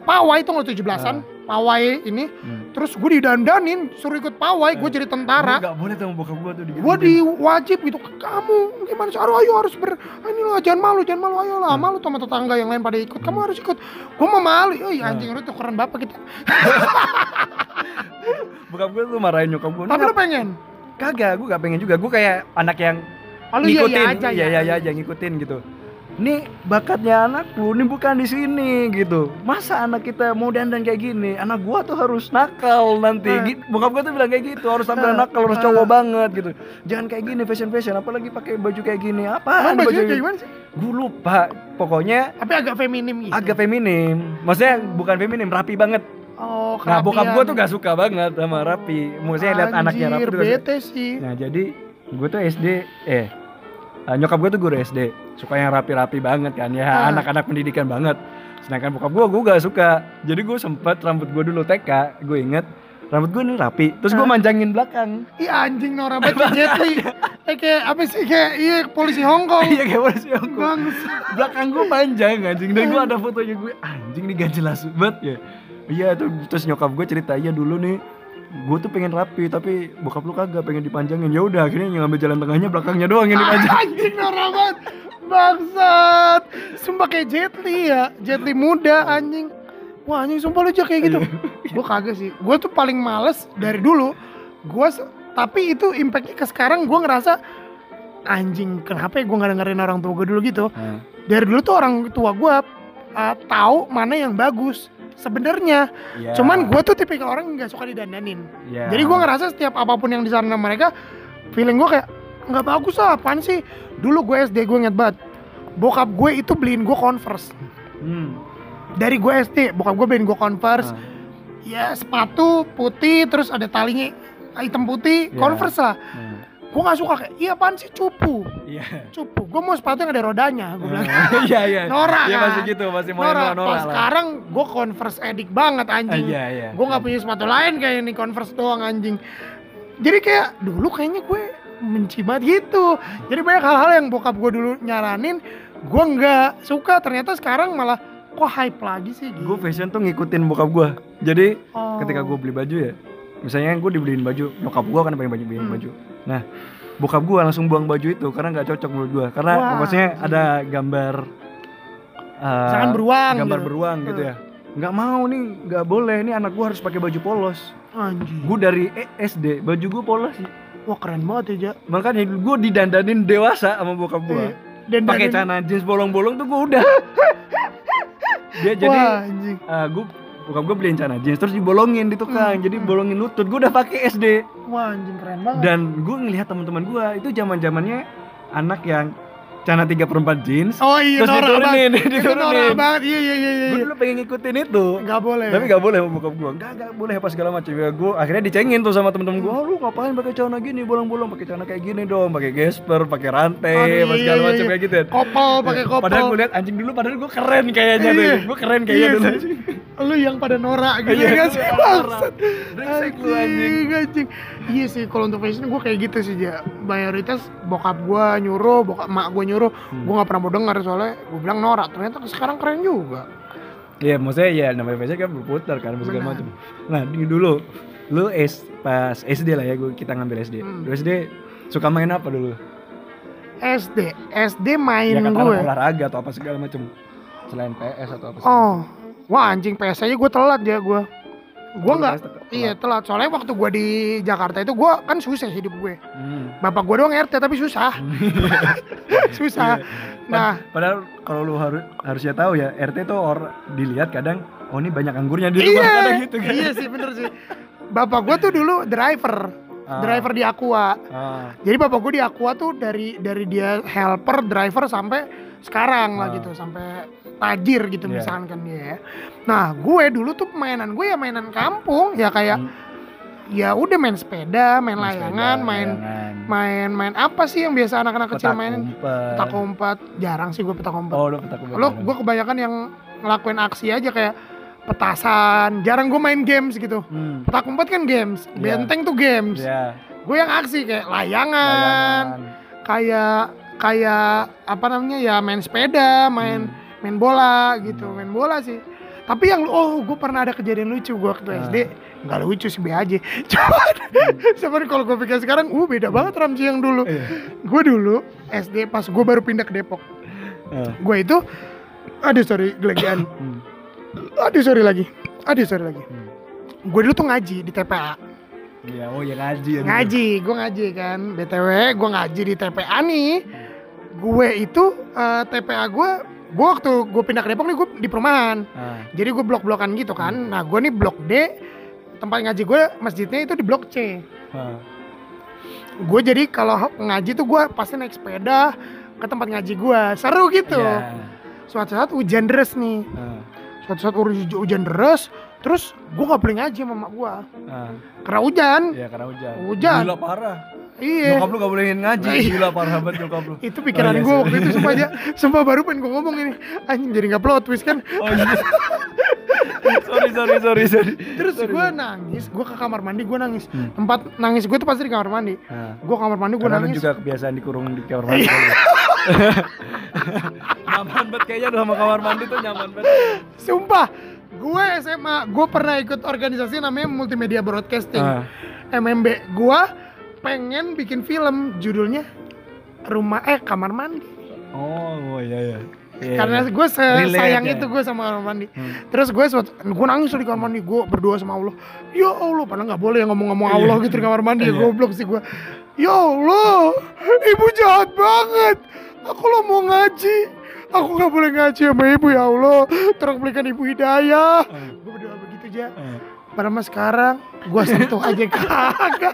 Pawai itu nggak tujuh belasan. Pawai ini Hmm. terus gue didandanin suruh ikut pawai gue jadi Gue tentara gak boleh sama bokap gue tuh gue diwajib gitu kamu gimana sih aduh ayo harus ber ah, ini loh jangan malu jangan malu ayo lah Hmm. malu sama tetangga yang lain pada ikut kamu harus ikut gue mau malu oh iya Hmm. anjing lu tuh keren bapak kita Bokap gue tuh marahin nyokap gue. tapi lu pengen Kagak, gue gak pengen juga. Gue kayak anak yang oh, lu iya ngikutin, iya aja iya iya iya aja ngikutin gitu. Nih bakatnya anak lu, ini bukan di sini gitu. Masa anak kita mau dandan kayak gini? Anak gua tuh harus nakal nanti. Eh. Gi- Bokap gua tuh bilang kayak gitu, harus tampil Eh, nakal, harus eh. cowok banget gitu. Jangan kayak gini fashion fashion, apalagi pakai baju kayak gini. Bajunya baju? kayak gimana sih? Gue lupa. Pokoknya Tapi agak feminim gitu. agak feminim. Maksudnya bukan feminim, rapi banget. Oh, Nah, bokap gua tuh gak suka banget sama rapi. Maksudnya lihat anaknya rapi Anjir, bete sih. Nah jadi gue tuh SD eh eh, nyokap gue tuh guru SD suka yang rapi-rapi banget kan ya. Ah. anak-anak pendidikan banget. Sedangkan bokap gue gue gak suka. Jadi gue sempet rambut gue dulu TK gue inget. Rambut gue ini rapi. Terus gue Ah. manjangin belakang. Iya anjing Nora banget Jet Li. Eh kayak apa sih? Kayak iya polisi Hong Kong. iya kayak polisi Bangsa. belakang gue panjang anjing. Dan gue ada fotonya gue anjing nih gak jelas banget ya. Iya tuh terus nyokap gue cerita iya dulu nih gue tuh pengen rapi tapi bokap lu kagak pengen dipanjangin ya udah akhirnya ngambil jalan tengahnya belakangnya doang yang dipanjang Anjing Nora banget. Bangsat. Sumpah kayak Jet Li ya. Jet Li muda anjing. Wah anjing sumpah lu kayak gitu. gue kagak sih. Gue tuh paling males dari dulu. Gue tapi itu impactnya ke sekarang gue ngerasa anjing kenapa ya gue nggak dengerin orang tua gue dulu gitu. Nah, Dari dulu tuh orang tua gue uh, tahu mana yang bagus sebenarnya. iya. Cuman gue tuh tipikal orang nggak suka didandanin. Iya. Jadi gue ngerasa setiap apa pun yang disarankan mereka, feeling gue kayak nggak bagus lah, apaan sih? Dulu gue SD gue inget banget, bokap gue itu beliin gue Converse. Hmm. Dari gue SD, bokap gue beliin gue Converse. Ah. Ya sepatu putih, terus ada talinya hitam putih, Ya. Converse lah. Nah, Gue nggak suka kayak, iya apaan sih cupu, Iya. cupu. Gue mau sepatu yang ada rodanya, gue bilang. Iya iya. Norak, Iya kan? masih gitu, masih mau Nora, Nora lah. sekarang gue Converse edik banget anjing. Iya iya. gue nggak punya sepatu lain kayak ini converse doang anjing jadi kayak dulu kayaknya gue benci banget gitu jadi banyak hal-hal yang bokap gue dulu nyaranin gue nggak suka ternyata sekarang malah kok hype lagi sih gitu. Gue fashion tuh ngikutin bokap gue. Jadi Oh. ketika gue beli baju ya, misalnya gue dibeliin baju, nyokap gue kan pengen baju beliin Hmm. baju. Nah, bokap gue langsung buang baju itu karena nggak cocok menurut gue. Karena Wah, maksudnya ada gambar eh, Misalkan beruang gambar gitu. beruang gitu Hmm. ya. Nggak mau nih, nggak boleh. Nih anak gue harus pakai baju polos. anjing Gue dari eh, SD, baju gue polos sih. wah keren banget ya Ja. Makanya gue didandanin dewasa sama bokap gue. Iya. dan pakai celana jeans bolong-bolong tuh gue udah dia jadi wah anjing gue bokap gue beliin celana jeans terus dibolongin di tukang Hmm, jadi hmm. bolongin lutut gue udah pakai SD wah anjing keren banget. Dan gue ngelihat teman-teman gue itu zaman zamannya anak yang celana tiga perempat jeans. Oh iya terus norak banget. Diturunin itu norak diturunin. banget. Iya iya iya, gue iya. dulu pengen ngikutin itu. Nggak boleh. Tapi gak boleh sama bokap gue Gak, gak boleh apa segala macam. Ya gue akhirnya dicengin tuh sama temen-temen gue oh, lu ngapain pakai celana gini bolong-bolong? Pakai celana kayak gini dong. Pakai gesper pakai rantai apa iya, segala iya, macam iya. kayak gitu ya. kopel pakai kopel Padahal gue lihat anjing dulu padahal gue keren kayaknya Iya. tuh. Gue keren kayaknya Iya dulu. lu yang pada norak gitu Iya, ya sih iya, bangsat. Brengsek lu anjing. anjing. anjing iya sih kalau untuk fashion gue kayak gitu sih ya mayoritas bokap gue nyuruh bokap mak gue nyuruh Hmm. gue nggak pernah mau dengar soalnya gue bilang norak ternyata sekarang keren juga Iya, maksudnya ya namanya fashion kan berputar kan segala macam. Nah, di dulu lu S pas SD lah ya gue kita ngambil SD. Hmm. Lu SD suka main apa dulu? SD SD main ya gue olahraga atau apa segala macam. Selain PS atau apa oh wah anjing PS aja gue telat ya gue gue nggak iya telat. Soalnya waktu gue di Jakarta itu gue kan susah hidup gue. Hmm. bapak gue doang RT tapi susah. Susah. Nah Pad- padahal kalau lu harus harusnya tahu ya RT tuh orang dilihat kadang oh ini banyak anggurnya di rumah iya. kadang gitu kan. iya sih bener sih. Bapak gue tuh dulu driver. Ah. driver di Aqua. Ah. jadi bapak gue di Aqua tuh dari dari dia helper driver sampai sekarang lah Ah. gitu sampai tajir gitu Iya. misalkan kan dia ya. nah gue dulu tuh mainan gue ya mainan kampung ya kayak Hmm. ya udah main sepeda main Main layangan sepeda, main layangan. main main apa sih yang biasa anak-anak kecil mainin petak umpet jarang sih gue petak umpet Oh, udah petak umpet. lo gue kebanyakan yang ngelakuin aksi aja kayak petasan jarang gue main games gitu Hmm. petak umpet kan games Iya. benteng tuh games Ya, gue yang aksi kayak layangan layangan. kayak kayak apa namanya ya main sepeda main Hmm. main bola gitu Hmm. main bola sih Tapi yang oh gue pernah ada kejadian lucu gue waktu Ah. SD nggak lucu sih be aja. Cuman sebenarnya kalau gue pikir sekarang, uh beda banget Ramji yang dulu. Iya. Gue dulu SD pas gue baru pindah ke Depok, Ah. gue itu, aduh sorry gelegean, Hmm. aduh sorry lagi, aduh sorry lagi. Hmm. Gue dulu tuh ngaji di TPA, Iya, oh ya ngaji ya. ngaji, gue ngaji kan, btw gue ngaji di TPA nih. Gue itu eh, TPA gue, gue waktu gue pindah ke Depok nih gue di perumahan. Ah. Jadi gue blok-blokan gitu kan. Nah gue nih blok D, tempat ngaji gue masjidnya itu di blok C. Ah. Gue jadi kalau ngaji tuh gue pasti naik sepeda ke tempat ngaji gue. Seru gitu. Iya. Suatu saat hujan deras nih. Ah. Suatu saat huj- hujan deras, terus gue nggak boleh ngaji sama mak gue. Karena hujan. Iya, karena hujan. Hujan. Gila parah. Iya. Nyokap lu gak bolehin ngaji. Iya. Gila parah banget nyokap lu. Itu pikiran Oh, iya, gue waktu itu sumpah aja. Sumpah baru pengen gue ngomong ini. Anjing jadi nggak plot twist kan. Oh iya. sorry, sorry, sorry, sorry. Terus gue nangis, gue ke kamar mandi, gue nangis. Hmm. Tempat nangis gue tuh pasti di kamar mandi. Nah. Gue kamar mandi, gue Karena nangis. juga kebiasaan dikurung di kamar mandi. nyaman banget kayaknya lu sama kamar mandi tuh nyaman banget. Sumpah, gue SMA, gue pernah ikut organisasi namanya Multimedia Broadcasting, Ah. MMB. Gue pengen bikin film, judulnya Rumah eh Kamar Mandi. Oh, oh iya iya. Iya, Karena iya. gue sayang ya. itu gue sama kamar mandi. Hmm. Terus gue suatu, gue nangis di kamar mandi, gue berdoa sama Allah. Ya Allah, padahal nggak boleh ngomong-ngomong Iya. Allah gitu di kamar mandi, Iya. goblok sih gue. Ya Allah, ibu jahat banget. Aku lo mau ngaji, aku nggak boleh ngaji sama ibu ya Allah. Tolong berikan ibu hidayah. Ah. Gue berdoa begitu aja. Ah. Pada mas sekarang, gue sentuh aja kagak.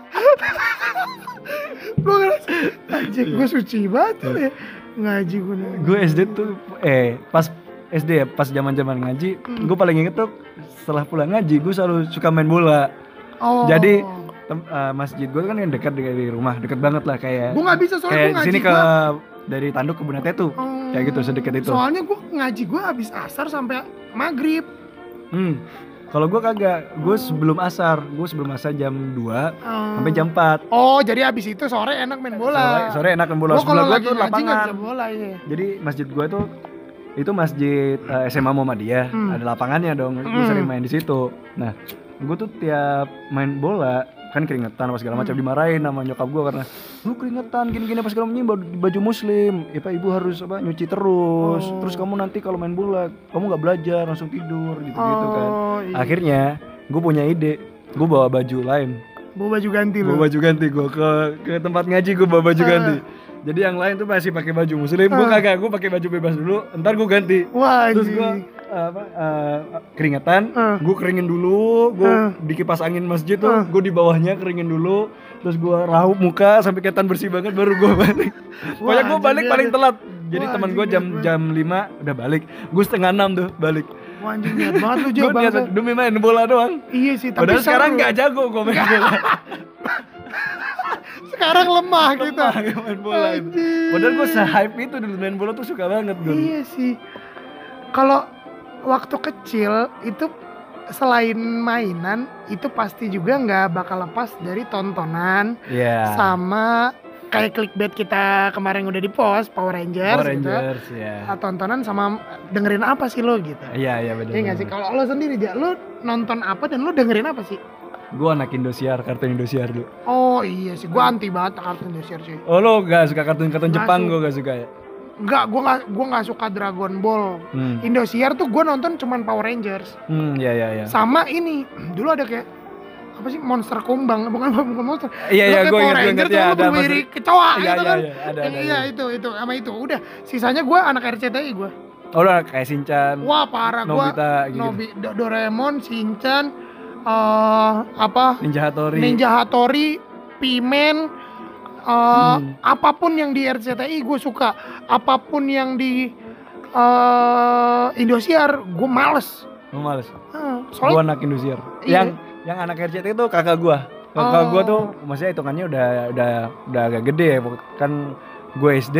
gue ngerasa, anjing gue suci banget ya. Ngaji gue. Gue SD tuh eh pas SD ya pas zaman-zaman ngaji, Hmm. gue paling inget tuh setelah pulang ngaji gue selalu suka main bola. Oh. Jadi tem- eh, masjid gue kan yang dekat dari rumah, dekat banget lah kayak gue nggak bisa soalnya kayak ngaji sini ke gua- dari tanduk ke Bunate tuh. Oh. Kayak gitu sedekat itu. Soalnya gue ngaji gue habis asar sampai maghrib. Hmm. Kalau gue kagak, gue sebelum asar, gue sebelum asar jam 2 Oh. sampai jam 4 Oh jadi habis itu sore enak main bola. Sore, sore enak main bola. Gua kalau gue lagi tuh lapangan. bola ya. Jadi masjid gue tuh itu masjid eh, SMA Muhammadiyah, Hmm. ada lapangannya dong. Gue Hmm. sering main di situ. Nah, gue tuh tiap main bola kan keringetan apa segala macam Hmm. dimarahin sama nyokap gue karena lu keringetan gini-gini pas segala macam baju, baju muslim ya pak ibu harus apa nyuci terus Oh. terus kamu nanti kalau main bola kamu nggak belajar langsung tidur gitu gitu kan Oh, iya. akhirnya gue punya ide gue bawa baju lain bawa baju ganti lu. bawa baju ganti gue ke ke tempat ngaji gue bawa baju Ah. ganti jadi yang lain tuh masih pakai baju muslim gue Ah. kagak gue pakai baju bebas dulu ntar gue ganti Wah terus gue. Apa eh, keringetan Ah. gue keringin dulu gue Ah. di kipas angin masjid tuh Ah. gue di bawahnya keringin dulu terus gue raup muka sampai kelihatan bersih banget baru gue balik pokoknya gue balik dia paling telat jadi teman gue jam dia- jam 5 udah balik gue setengah enam tuh balik Wah anjing niat banget lu niat banget. demi main bola doang Iya sih, tapi padahal sekarang nggak jago gue main bola Sekarang lemah gitu. Lemah gua main bola. Padahal gue se-hype itu dulu main bola tuh suka banget gue. Iya sih. Kalau waktu kecil itu selain mainan itu pasti juga nggak bakal lepas dari tontonan Iya. sama kayak clickbait kita kemarin udah di post Power Rangers, Power gitu. Rangers ya. Ah, tontonan sama dengerin apa sih lo gitu. Iya iya benar. Iya nggak sih? Kalau lo sendiri aja, lo nonton apa dan lo dengerin apa sih? Gue anak Indosiar, kartun Indosiar dulu. Oh iya sih, gua anti banget kartun Indosiar sih. Oh lo gak suka kartun-kartun Jepang gue gak suka ya? Enggak, gua nggak gua nggak suka Dragon Ball. Hmm. Indosiar tuh gua nonton cuman Power Rangers. Hmm, iya iya iya. Sama ini, dulu ada kayak apa sih monster kumbang bukan bukan monster Iya iya gue ingat gue Ranger ya ada mas- kecoa Iya gitu iya kan iya ada ada. iya iya. itu itu sama itu udah sisanya gua anak RCTI gua Oh lo kayak Shinchan. wah parah Nobita gitu. Nobi, Do- Doraemon Shinchan eh apa Ninja Hattori. Ninja Hattori Pimen eh Hmm. apa pun yang di RCTI gue suka apa pun yang di eh Indosiar gue males Gue males. Hmm, Gue anak Indosiar. Iya. Yang yang anak RCTI itu kakak gue. Kakak Oh. gue tuh maksudnya hitungannya udah udah udah agak gede ya. Kan gue SD,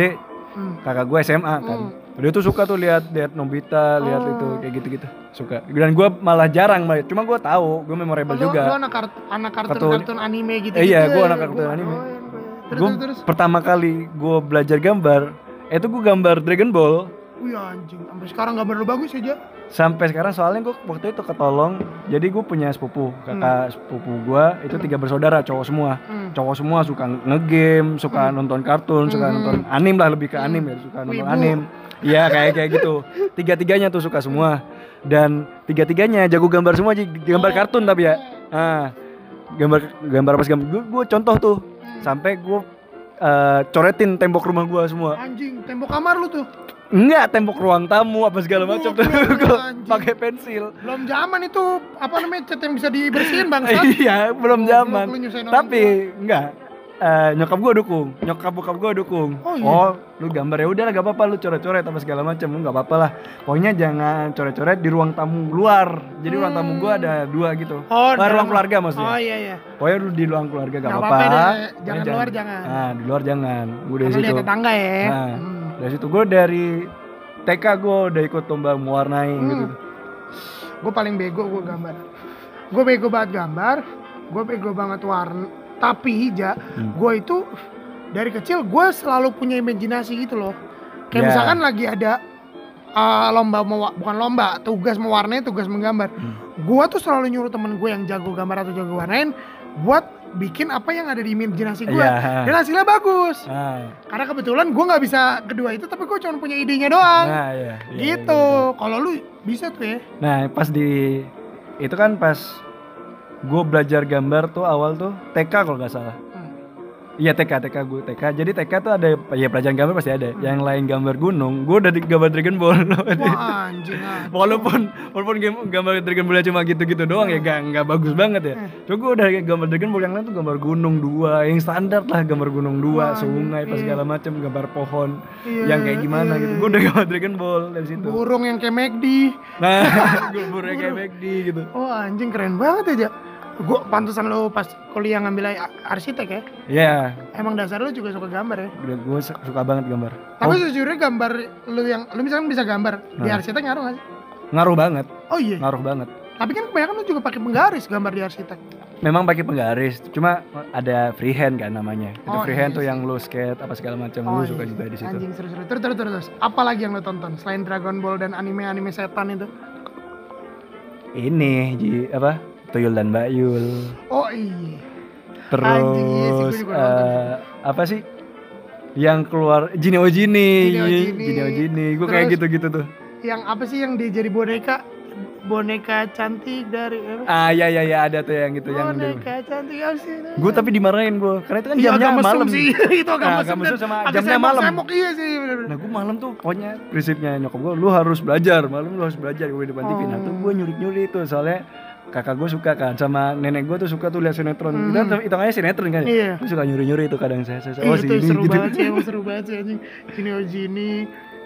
hmm, kakak gue SMA kan. hmm. Dia tuh suka tuh lihat lihat Nobita, lihat Oh. itu kayak gitu-gitu. Suka. Dan gue malah jarang. Cuma gue tahu, gue memorable Oh, Lu- juga. Lu anak kart anak kartun Kartun. kartun anime gitu. Eh, iya, gua anak kartun anime. Terus, Gue terus, pertama kali gue belajar gambar, itu gue gambar Dragon Ball. Wih anjing, sampai sekarang gambar lu bagus ya, Ja. Sampai sekarang soalnya gue waktu itu ketolong, jadi gue punya sepupu, kakak sepupu gue itu tiga bersaudara cowok semua. Hmm. Cowok semua suka ngegame, suka nonton kartun, suka Hmm. nonton anim lah lebih ke anim ya, suka nonton Wibu. anim. Iya kayak kayak gitu. Tiga-tiganya tuh suka semua. Dan tiga-tiganya jago gambar semua, Ji. gambar kartun tapi ya. Ah, gambar gambar apa gambar gue, gue contoh tuh sampai gue eh, coretin tembok rumah gue semua. Anjing, tembok kamar lu tuh. Enggak, tembok ruang tamu apa segala macam tuh gue pakai pensil. Belum zaman itu apa namanya cat yang bisa dibersihin bang. iya, belum zaman. Tapi enggak. Eh, nyokap gue dukung, nyokap bokap gue dukung. Oh, iya? lu gambar ya udahlah gak apa-apa lu coret-coret apa segala macam, lu nggak apa-apa lah. Pokoknya jangan coret-coret di ruang tamu luar. Jadi ruang tamu gue ada dua gitu. Oh, Ah, dalam- ruang keluarga maksudnya. Oh iya iya. Pokoknya lu di ruang keluarga gak apa-apa. jangan Pokoknya luar jangan. Nah, di luar jangan. Gue dari situ. tetangga ya. Nah, Hmm. dari situ gue dari TK gue udah ikut lomba mewarnai Hmm. gitu. Gue paling bego gue gambar. Gue bego banget gambar. Gue bego banget warna. Tapi ja, Hmm. gue itu dari kecil gue selalu punya imajinasi gitu loh. Kayak Ya. misalkan lagi ada uh, lomba mewa- bukan lomba, tugas mewarnai, tugas menggambar. Hmm. Gue tuh selalu nyuruh temen gue yang jago gambar atau jago warnain buat bikin apa yang ada di imajinasi gue. Iya. Dan hasilnya bagus. Nah, Karena kebetulan gue nggak bisa kedua itu, tapi gue cuma punya idenya doang. nah iya. iya, gitu. iya, iya. Kalau lu bisa tuh ya. Nah pas di itu kan pas gue belajar gambar tuh awal tuh TK kalau nggak salah. Hmm. Iya TK TK gue TK. Jadi TK tuh ada ya pelajaran gambar pasti ada. Hmm. Yang lain gambar gunung, gue udah gambar Dragon Ball. Wah anjing walaupun walaupun game, gambar Dragon Ball cuma gitu-gitu doang ya gak, nggak bagus banget ya. Hmm. Cuma gue udah gambar Dragon Ball yang lain tuh gambar gunung dua, yang standar lah gambar gunung dua, Wah, sungai pas iya. segala macam, gambar pohon Iya, yang kayak gimana iya, gitu. iya. Gue udah gambar Dragon Ball dari situ. Burung yang kayak McD. Nah, gue burung kayak McD gitu. Oh anjing keren banget aja. Gue pantesan lu pas kuliah ngambil arsitek ya. Iya, Emang dasar lu juga suka gambar ya. udah gue suka banget gambar. Tapi Oh, sejujurnya gambar lu yang lu misalkan bisa gambar di Nah. arsitek ngaruh gak sih? ngaruh banget, Oh iya. ngaruh banget. Tapi kan kebanyakan lu juga pakai penggaris gambar di arsitek. Memang pakai penggaris, cuma ada freehand kan namanya. Itu Oh, freehand iya tuh yang lu skate apa segala macam, Oh, lu iya. suka juga di situ. Anjing seru-seru. Terus terus terus. terus. Apa lagi yang lu tonton selain Dragon Ball dan anime-anime setan itu? Ini Ji, apa? Tuyul dan Bayul. Oh iya. Terus Anjing, iya sih, eh, apa sih? Yang keluar Jini oh Jini, Jini oh Jini. Jini oh Jini. Gue kayak gitu-gitu tuh. Yang apa sih yang dia jadi boneka? Boneka cantik dari? Ah ya ya ya ada tuh yang gitu yang boneka cantik apa sih? Gue tapi dimarahin gue, karena itu kan Iya, jamnya malam. sih. itu agak Nah, mesum mesum sama jamnya malam. semok iya sih bener-bener. Nah gue malam tuh pokoknya prinsipnya nyokap gue lu harus belajar malam lu harus belajar gue di depan TV nah tuh Oh. gue nyuri nyuri tuh soalnya kakak gue suka kan sama nenek gue tuh suka tuh lihat sinetron Hmm. itu kan hitungannya sinetron kan Iya. gue suka nyuri nyuri itu kadang saya, saya oh itu sini seru gitu banget sih, emang seru banget sih anjing. Jini oh Jini,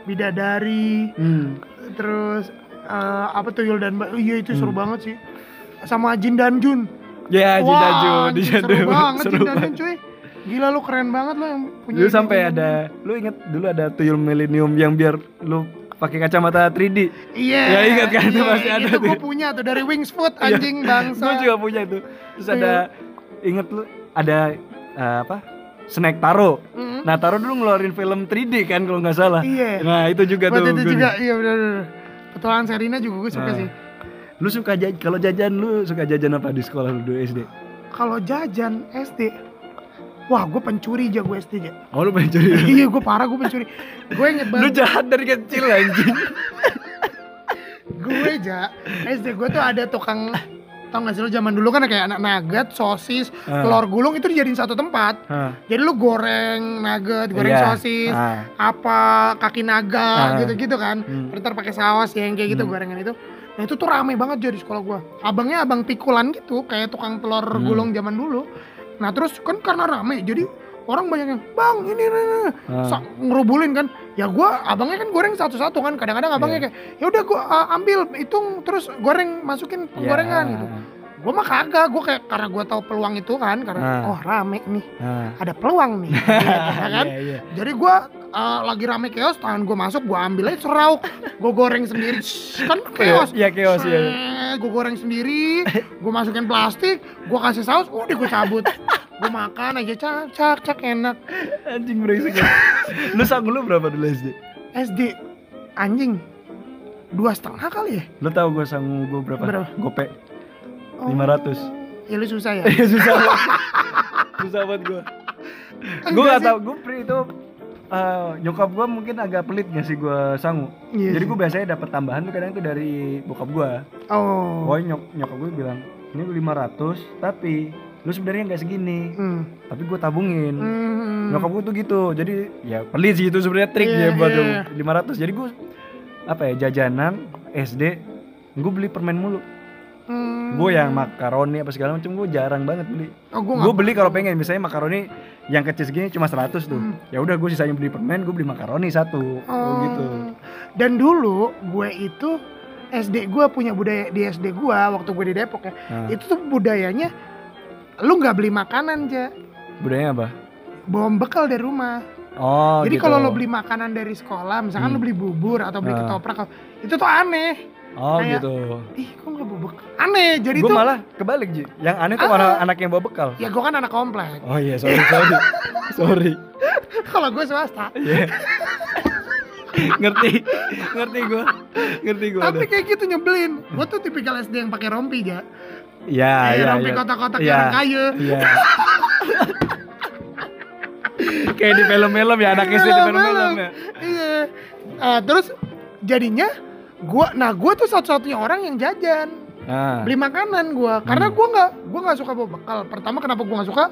Bidadari, hmm. terus eh, apa tuyul dan Mbak, iya itu seru Hmm. banget sih. Sama Jin dan Jun. ya Jin dan Jun, seru banget seru Jin dan Jun cuy. Gila lu keren banget lu yang punya dulu sampai ada lu inget dulu ada tuyul milenium yang biar lu pakai kacamata 3D Jun. Iya. Ya, ingat kan, itu iya, masih ada Itu gue punya tuh dari Wings Food Iya. anjing bangsa. gue juga punya itu terus Iya. ada inget lu ada eh, apa snack taro Mm. Nah Taro dulu ngeluarin film 3D kan kalau nggak salah. Iya. Nah itu juga Buat tuh. itu juga, iya benar-benar. Petualangan Serina juga gue suka Nah. sih. Lu suka jajan kalau jajan lu suka jajan apa di sekolah lu dulu SD? Kalau jajan SD, wah gue pencuri aja gue SD aja. Oh lu pengen curi. iya gue parah gue pencuri. Gue inget lu banget. jahat dari kecil anjing. gue aja SD gue tuh ada tukang tau gak sih lu zaman dulu kan kayak anak nugget, sosis, Ah. telur gulung itu dijadiin satu tempat. Hah, Jadi lu goreng nugget, goreng iya. sosis, Ah. apa kaki naga Ah. gitu-gitu kan. Hmm. Ntar pakai saus ya, yang kayak gitu Hmm. gorengan itu. Nah itu tuh rame banget jadi sekolah gua. Abangnya abang pikulan gitu, kayak tukang telur Hmm. gulung zaman dulu. Nah terus kan karena rame, jadi orang banyak yang bang ini ini, ini." Ah. Sa- ngerubulin kan. Ya gua abangnya kan goreng satu-satu kan. Kadang-kadang abangnya Iya. kayak ya udah gua uh, ambil hitung terus goreng masukin Iya. penggorengan gitu. Gua mah kagak, gua kayak karena gua tahu peluang itu kan, karena Ah. oh rame nih, Ah. ada peluang nih, gitu kan. Iya, iya. Jadi gua uh, lagi rame chaos, tangan gua masuk, gua ambil aja serauk, gua goreng sendiri, kan chaos. Iya chaos ya. Gue goreng sendiri, gue masukin plastik, gue kasih saus, udah gue cabut. Gue makan aja, cak, cak, cak, enak. Anjing berisik. ya. lu sang lu berapa dulu SD? SD, anjing dua setengah kali ya Lu tahu gue sangu gue berapa? Berapa? Gope. Oh. 500. ya lu susah ya Iya susah banget. susah banget gue. Gue Enggak gak sih. tau, gue pri itu eh, nyokap gue mungkin agak pelit ngasih gue sangu. Iya Jadi sih. gue biasanya dapat tambahan tuh kadang tuh dari bokap gue. oh Pokoknya nyok nyokap gue bilang ini 500 tapi lu sebenarnya nggak segini. hmm. Tapi gue tabungin. Hmm. Nyokap gue tuh gitu. Jadi ya pelit sih itu sebenarnya trik Iya, dia buat iya. tuh 500. Jadi gue apa ya jajanan SD gue beli permen mulu. Hmm. Gue yang makaroni apa segala macam gue jarang banget beli. oh, gue Gue beli kalau pengen misalnya makaroni yang kecil segini cuma 100 tuh. Hmm. Ya udah gue sisanya beli permen, gue beli makaroni satu. Oh, gitu. Dan dulu gue itu SD gue punya budaya di SD gue waktu gue di Depok ya. Nah, Itu tuh budayanya lu nggak beli makanan aja, budayanya apa? bawa bekal dari rumah. Oh, Jadi gitu. kalau lo beli makanan dari sekolah, misalkan Hmm. lo beli bubur atau beli Ah. ketoprak, itu tuh aneh. Oh, kayak- gitu. Ih, kok nggak bawa bekal? Aneh. Jadi Gue tuh malah kebalik, Ji. Yang aneh tuh Ah. anak, anak yang bawa bekal. ya gue kan anak komplek. Oh iya, sorry, sorry. sorry. kalau gue swasta. Iya. ngerti, ngerti gue, ngerti gue. Tapi kayak gitu nyebelin. Gue tuh tipikal SD yang pakai rompi ya. Iya, Kayak iya, rompi iya. kotak-kotak Iya. orang kaya. Iya. kayak di film-film ya, anak SD di film-film ya. Iya. Ah, terus jadinya gua nah gua tuh satu-satunya orang yang jajan Nah, beli makanan gua karena Hmm. gua nggak gua nggak suka bawa bekal pertama kenapa gua nggak suka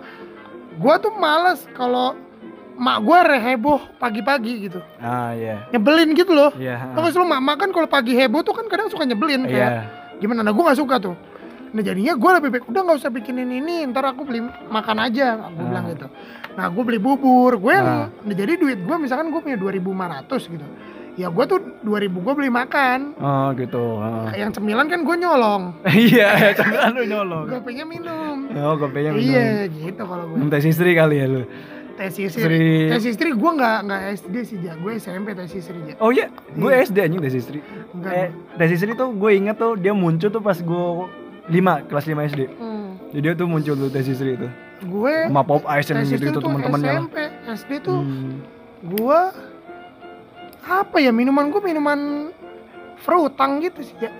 gua tuh males kalau mak gua reheboh pagi-pagi gitu ah iya. nyebelin gitu loh Iya. Tau gak sih lu mak kan kalau pagi heboh tuh kan kadang suka nyebelin Iya. kayak gimana nah gua nggak suka tuh nah jadinya gua lebih baik udah nggak usah bikinin ini ntar aku beli makan aja gue Ah. bilang gitu nah gue beli bubur gue yang Ah. nah, jadi duit gue misalkan gue punya 2500 gitu ya gue tuh 2000 gue beli makan Oh gitu. heeh. yang cemilan kan gue nyolong Iya, camilan lu nyolong. gue pengen minum Oh, gopenya minum. iya gitu kalau gue Minum tes istri kali ya lu. tes istri tes istri gue nggak nggak SD sih ja gue SMP tes istri ja Oh iya, gue Iya. SD anjing tes istri. Enggak, Eh, tes istri tuh gue inget tuh dia muncul tuh pas gue 5, kelas 5 SD. Hmm. Jadi dia tuh muncul tuh tes istri itu. gue Sama Pop Ice gitu gitu tuh teman-temannya. SMP SD tuh Hmm. gua apa ya minuman gua minuman frutang gitu sih ya.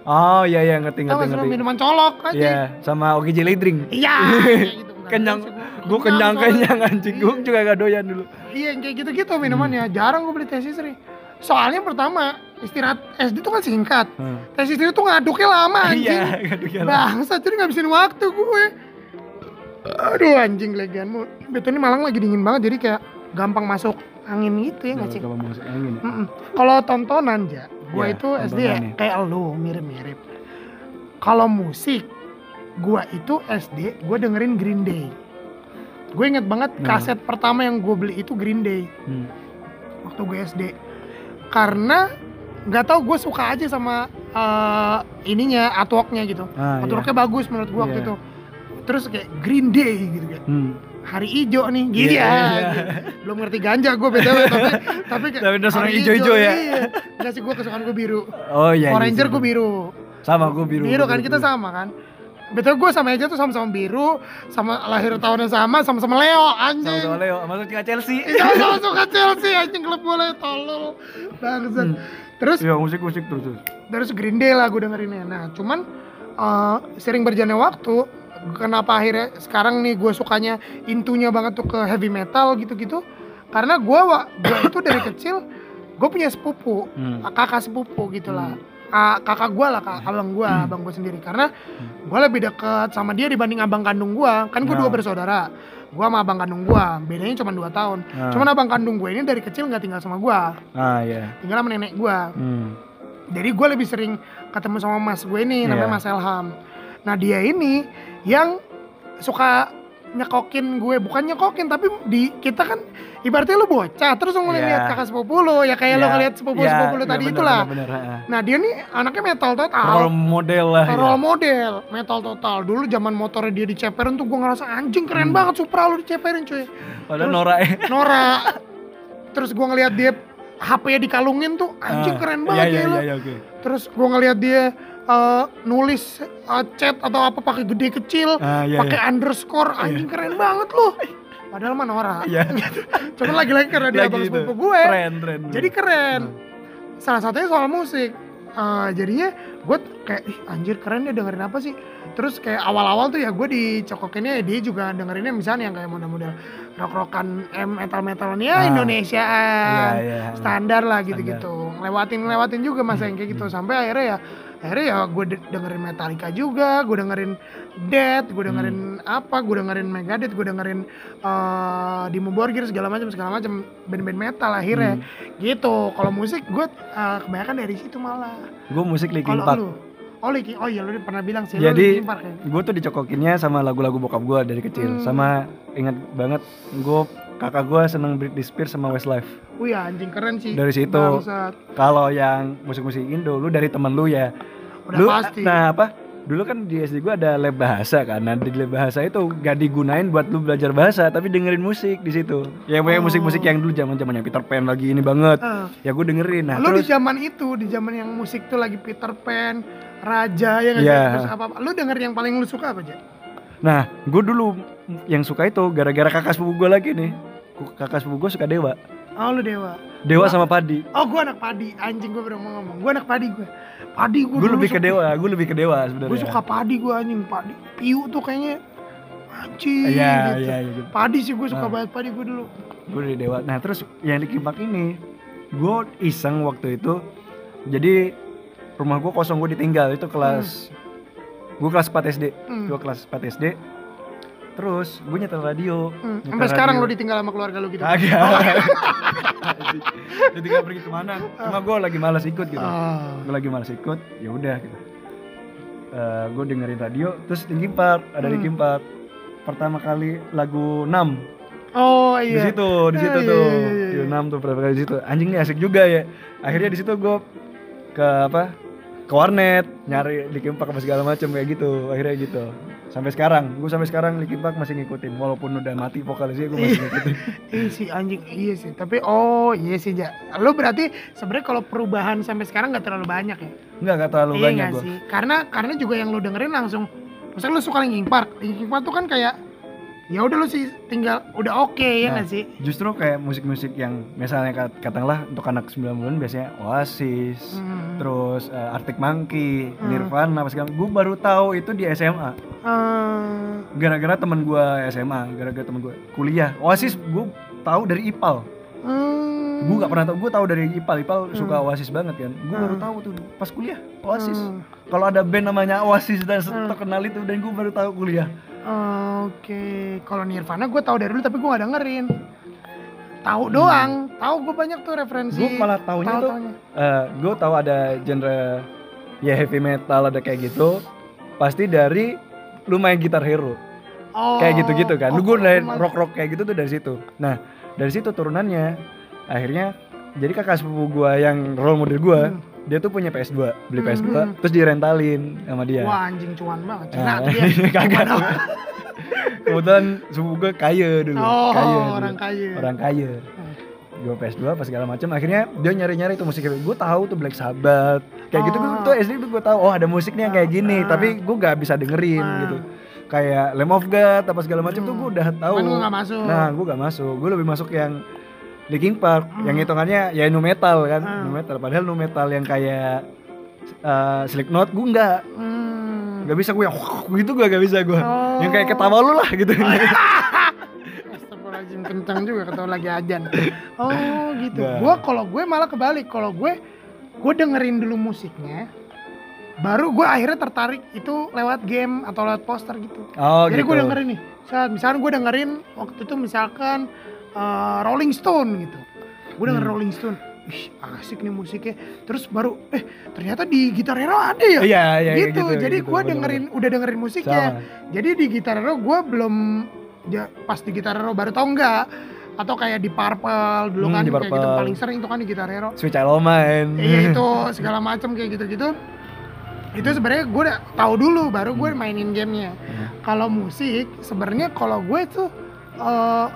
Oh iya iya ngerti ngerti ngerti. minuman colok aja. Iya, sama Oki Jelly Drink. Iya. kayak gitu. Kenyang. gua. Gue kenyang kenyang anjing. Gue Iya. juga gak doyan dulu. Iya kayak gitu-gitu minumannya. Jarang gua beli tes istri. Soalnya pertama istirahat SD tuh kan singkat. Hmm. Tes istri tuh ngaduknya lama anjing. Iya, aduh gila. Bangsa jadi ngabisin waktu gue. Aduh anjing legianmu. Betul ini Malang lagi dingin banget jadi kayak gampang masuk angin gitu ya nggak sih? Kalau masuk angin. ya. Mm-mm. Kalau tontonan ya, gua Ya, itu SD ya, kayak lu mirip-mirip. Kalau musik, gua itu SD, gua dengerin Green Day. Gue inget banget Nah. kaset pertama yang gue beli itu Green Day Hmm. waktu gue SD. Karena nggak tahu gue suka aja sama eh, ininya artworknya gitu. Ah, iya. Artworknya bagus menurut gue waktu Iya. itu. Terus kayak Green Day gitu kan. Hmm. Hari hijau nih, gitu Iya, ya. iya. Belum ngerti ganja gue btw tapi tapi Tapi udah seneng hari ijo-ijo ya? Iya. Enggak sih gue kesukaan gue biru. Oh iya. Power iya, iya. gue biru. Sama gue biru. Biru kan gua kita sama kan. Betul gue sama aja tuh sama-sama biru, sama lahir tahunnya sama, sama-sama Leo anjing. Sama-sama Leo, masuk ke Chelsea. Iya sama suka Chelsea anjing klub bola tolol. Bangsat. Hmm. Terus Iya, musik-musik terus. terus. terus Green Day lah gue dengerinnya. Nah, cuman eh, sering berjalannya waktu, kenapa akhirnya sekarang nih gue sukanya intunya banget tuh ke heavy metal gitu-gitu. Karena gue gue itu dari kecil gue punya sepupu, Hmm. kakak sepupu gitu lah. Ah, kakak gue lah, kak, abang gue, Hmm. abang gue sendiri. Karena gue lebih deket sama dia dibanding abang kandung gue. Kan gue Nah. dua bersaudara. Gue sama abang kandung gue, bedanya cuma 2 tahun. Nah. Cuman abang kandung gue ini dari kecil nggak tinggal sama gue, Ah iya. tinggal sama nenek gue. Hmm. Jadi gue lebih sering ketemu sama mas gue ini namanya Iya. Mas Elham. Nah dia ini yang suka nyekokin gue, bukan nyekokin tapi di kita kan ibaratnya lu bocah terus lu ngeliat Iya. kakak sepupu lu ya kayak lu Iya, ngeliat sepupu sepupu lu iya, tadi bener, itulah. bener. Nah dia nih anaknya metal Role total. model lah. ya. Role model, metal total. Dulu zaman motornya dia diceperin tuh gue ngerasa anjing keren Hmm. banget Supra lu diceperin cuy. Padahal Nora ya. Nora. Terus gue ngeliat dia HP-nya dikalungin tuh anjing Ah, keren banget iya, ya lu. iya, iya, oke. Terus gue ngeliat dia eh, nulis eh, chat atau apa pakai gede kecil, Ah, iya, pakai iya. underscore, anjing keren banget loh. Padahal mah Nora. Iya. Cuman lagi-lagi karena dia abang sepupu gue. Tren, tren. Jadi keren. salah satunya soal musik Eh, jadinya gue kayak ih anjir keren dia dengerin apa sih terus kayak awal-awal tuh ya gue dicokokinnya ya dia juga dengerinnya misalnya yang kayak model-model rock-rockan em metal-metalan ya Ah. Indonesiaan Iya, iya. standar lah gitu-gitu. Lewatin lewatin juga masa yang kayak gitu. Sampai akhirnya ya akhirnya ya gue de- dengerin Metallica juga gue dengerin Dead gue dengerin apa gue dengerin Megadeth gue dengerin eh Dimmu Borgir segala macam segala macam band-band metal akhirnya. Gitu. Kalau musik gue eh, kebanyakan dari situ malah. Gue musik Linkin Park. Oh Linkin oh iya lu pernah bilang sih Jadi ya? gue tuh dicokokinnya sama lagu-lagu bokap gue dari kecil. Hmm. Sama ingat banget gue kakak gue seneng Britney Spears sama Westlife. Wih anjing keren sih Dari situ. Kalau yang musik-musik Indo, lu dari temen lu ya. udah lu, pasti Nah apa? Dulu kan di SD gue ada lab bahasa kan. Nah di lab bahasa itu gak digunain buat lu belajar bahasa, tapi dengerin musik di situ. Ya Oh. kayak musik-musik yang dulu zaman zamannya Peter Pan lagi ini banget. Eh, Ya gue dengerin. Nah lu di terus zaman itu di zaman yang musik tuh lagi Peter Pan Raja ya nggak Iya. terus apa apa lu denger yang paling lu suka apa aja Nah, gue dulu yang suka itu gara-gara kakak sepupu gue lagi nih. Kakak sepupu gue suka Dewa. oh lu Dewa Dewa Wah. sama Padi. oh gua anak padi anjing gua baru mau ngomong gua anak padi gua padi gua Gue dulu lebih ke Dewa, gue lebih ke Dewa sebenarnya. gua suka padi gua anjing padi piu tuh kayaknya anjing Iya, gitu. iya, iya. gitu. padi sih gua suka Nah. banget padi gua dulu Gue dari Dewa. Nah, terus yang di Kipak ini, gue iseng waktu itu. Jadi rumah gue kosong, gue ditinggal itu kelas. Gue kelas 4 SD. Hmm. Gue kelas 4 SD. Terus gue nyetel radio. Hmm, Nyetel sampai sekarang lu ditinggal sama keluarga lu gitu Kagak. Ditinggal pergi ke mana? Cuma gue lagi malas ikut gitu. Ah. gue lagi males ikut ya udah gitu gue dengerin radio terus Linkin Park ada Hmm. Linkin Park pertama kali lagu 6 oh di iya situ di situ Ah, iya, tuh iya, iya, di iya. 6 tuh pertama kali di situ anjing nih asik juga ya akhirnya di situ gue ke apa ke warnet nyari Linkin Park apa segala macam kayak gitu. Akhirnya gitu. Sampai sekarang gue sampai sekarang Linkin Park masih ngikutin. Walaupun udah mati vokalisnya gue masih ngikutin. Iya sih anjing. Iya sih. Tapi oh iya sih ja. Lu berarti sebenarnya kalau perubahan sampai sekarang nggak terlalu banyak ya? Nggak nggak terlalu iya banyak gue sih. Karena karena juga yang lu dengerin langsung misalnya lu suka Linkin Park Linkin Park tuh kan kayak ya udah lu sih tinggal udah oke ya Nah. nggak sih justru kayak musik-musik yang misalnya kat- katakanlah untuk anak 90-an biasanya Oasis Hmm. terus eh, Arctic Monkey, Hmm. Nirvana apa segala gue baru tahu itu di SMA Eh, gara-gara temen gue SMA gara-gara temen gue kuliah Oasis gue tahu dari Ipal hmm. gue gak pernah tahu gue tahu dari Ipal Ipal suka Hmm. Oasis banget kan gue Hmm. baru tahu tuh pas kuliah Oasis Hmm. kalau ada band namanya Oasis dan Hmm. terkenal itu dan gue baru tahu kuliah Oke, kalau Nirvana gue tahu dari dulu tapi gue gak dengerin. Tahu doang, tahu gue banyak tuh referensi. gue Hmm. malah tahunya tahu tuh taunya. gue tahu ada genre ya heavy metal ada kayak gitu pasti dari lu main gitar hero Oh, kayak gitu-gitu kan. Lu oh, gue dari rock-rock kayak gitu tuh dari situ. Nah, dari situ turunannya akhirnya jadi kakak sepupu gua yang role model gua, Hmm. Dia tuh punya PS2, beli Hmm, PS2, hmm. terus direntalin sama dia. Wah anjing cuan banget. Cina Nah, tuh dia. kagak. Kebetulan sepupu gua kaya dulu, Oh, kaya dulu. orang kaya. Orang kaya. Gue PS2 apa segala macam. Akhirnya dia nyari-nyari tuh musik gue tahu tuh Black Sabbath. Kayak gitu Oh. tuh SD tuh gue tahu oh ada musiknya kayak gini, Ah. tapi gue gak bisa dengerin Ah. gitu. Kayak Lamb of God apa segala macam tuh Hmm. gue udah tahu. Cuman lu gak masuk. Nah, gue gak masuk. Gue lebih masuk yang Linkin Park, Hmm. yang hitungannya ya nu metal kan, Hmm. nu metal. Padahal nu metal yang kayak uh, Slipknot gue nggak, Hmm. nggak bisa gue yang gitu gue gak bisa gue. Oh. Yang kayak ketawa lu lah gitu. Astagfirullahaladzim kencang juga ketawa lagi ajan. Oh gitu. Nah. Gua kalau gue malah kebalik. Kalau gue gue dengerin dulu musiknya. Baru gue akhirnya tertarik itu lewat game atau lewat poster gitu. oh Jadi gitu. gue dengerin nih. Saat misalkan gue dengerin waktu itu misalkan eh, Rolling Stone gitu. Gue dengerin Hmm. Rolling Stone. Ih, asik nih musiknya. Terus baru eh ternyata di Gitar Hero ada ya. Iya, iya kayak gitu. Jadi kayak gue dengerin udah dengerin musiknya. Sama. Jadi di Gitar Hero gue belum ya, pas di Gitar Hero baru tau enggak atau kayak di Purple dulu Hmm, kan di kayak gitu Purple. paling sering itu kan di Gitar Hero. Switch I Mine. Iya itu segala macam kayak gitu-gitu. Itu sebenarnya gue udah tahu dulu baru gue mainin gamenya. Hmm. Kalau musik sebenarnya kalau gue tuh eh,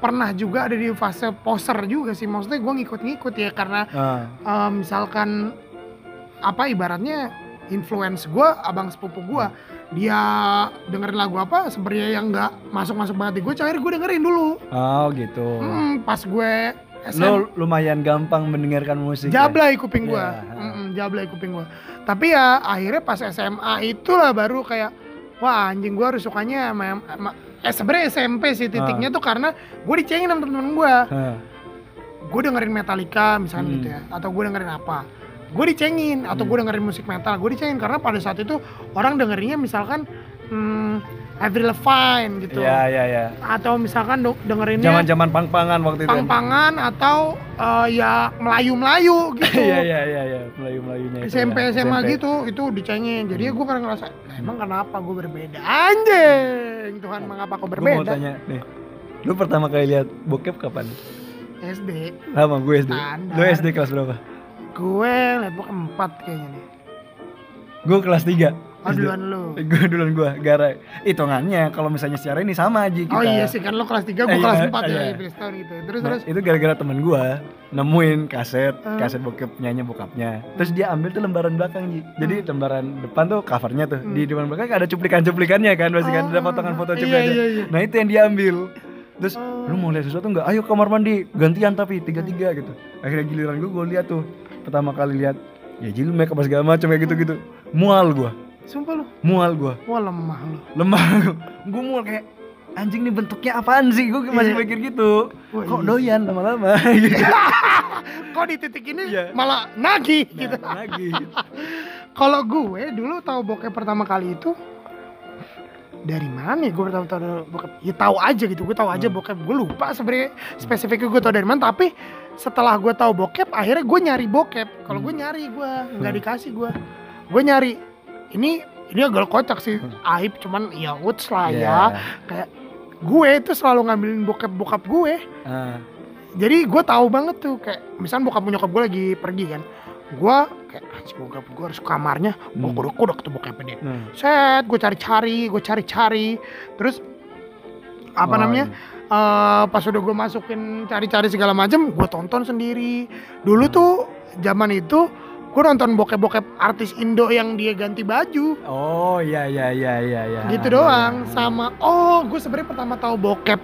pernah juga ada di fase poser juga sih. Maksudnya gue ngikut-ngikut ya karena Ah, eh, misalkan apa ibaratnya influence gue abang sepupu gue dia dengerin lagu apa sebenarnya yang nggak masuk masuk banget di gue akhirnya gue dengerin dulu Oh gitu. Hmm, pas gue SM Lo lumayan gampang mendengarkan musik. ya? jablay kuping gua Iya. Mm-mm, jablay kuping gua tapi ya akhirnya pas SMA itulah baru kayak wah anjing gua harus sukanya sama, sama- eh sebenarnya SMP sih titiknya Ah. tuh karena gue dicengin sama temen-temen gua Hah. gue dengerin Metallica misalnya Hmm. gitu ya atau gue dengerin apa gue dicengin atau Hmm. gue dengerin musik metal gue dicengin karena pada saat itu orang dengerinnya misalkan hmm, Avril Lavigne gitu Iya iya iya. atau misalkan dengerinnya Zaman-zaman pang-pangan waktu itu. pang-pangan atau eh, ya Melayu-Melayu gitu Iya iya iya iya, Melayu-melayunya SMP ya. SMA SMP. gitu itu dicengin jadi gue pernah ngerasa "Nah, emang kenapa gue berbeda anjing Tuhan mengapa kau Gue mau berbeda tanya nih. Lu pertama kali lihat bokep kapan? SD Lama gue SD. Standar. Lu SD kelas berapa? gue liat buku empat kayaknya nih Gue kelas 3. Oh duluan lu Gue duluan gue gara hitungannya kalau misalnya secara ini sama aja kita. Oh iya sih kan lo kelas 3, gue Iya, kelas 4 ya, iya. ya setahun gitu. Terus Nah, terus itu gara-gara temen gue nemuin kaset, Hmm. kaset bokep nyanyi bokapnya. Terus dia ambil tuh lembaran belakang Ji. Jadi lembaran depan tuh covernya tuh. Hmm. Di depan belakang ada cuplikan-cuplikannya kan, pasti kan ada Oh, potongan foto iya, cuplikannya. iya, iya. Nah itu yang dia ambil. Terus Oh. lu mau lihat sesuatu nggak? Ayo kamar mandi, gantian tapi tiga tiga gitu. Akhirnya giliran gue, gue lihat tuh pertama kali lihat ya jilid make up segala macam kayak gitu gitu. Mual gue, sumpah lu, mual gue, wah lemah lu. lemah. gue mual kayak anjing nih bentuknya apaan sih? Gue masih Iya. mikir gitu. Wah, Kok iya. doyan lama-lama gitu. Kok di titik ini Iya. malah nagih gitu. Nah, lagi. Kalau gue dulu tahu bokep pertama kali itu dari mana ya gue pertama tahu bokep ya tahu aja gitu gue tahu aja Hmm. bokep gue lupa sebenarnya spesifiknya gue tahu dari mana tapi setelah gue tahu bokep akhirnya gue nyari bokep kalau gue Hmm. nyari gue nggak Hmm. dikasih gue gue nyari ini ini agak kocak sih Hmm. aib cuman ya uts lah Iya. ya kayak gue itu selalu ngambilin bokep bokap gue Ah, jadi gue tahu banget tuh kayak misalnya bokap nyokap gue lagi pergi kan gue kayak anjing bokap gue harus kamarnya gue Hmm. kudu kudu ketemu bokapnya dia nah. set gue cari-cari gue cari-cari terus apa Wah, namanya eh, pas udah gue masukin cari-cari segala macam gue tonton sendiri dulu Hmm. tuh zaman itu gue nonton bokep-bokep artis Indo yang dia ganti baju. Oh iya iya iya iya iya. gitu doang sama oh gue sebenarnya pertama tahu bokep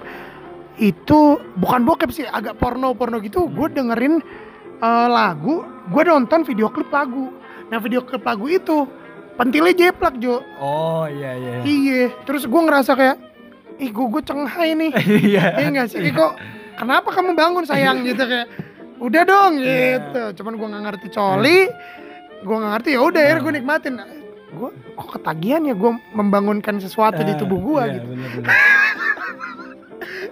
itu bukan bokep sih agak porno porno gitu gue dengerin eh, lagu gue nonton video klip lagu. Nah video klip lagu itu pentilnya jeplak Jo. Oh iya iya. iya terus gue ngerasa kayak ih gue gue cenghai nih. Iya. iya nggak sih Ih, kok kenapa kamu bangun sayang? Gitu kayak udah dong Iya. gitu cuman gue nggak ngerti coli gue nggak ngerti ya udah akhirnya gue Nah. nikmatin gue kok ketagihan ya gue membangunkan sesuatu di Ah, tubuh gue iya, gitu bener, bener.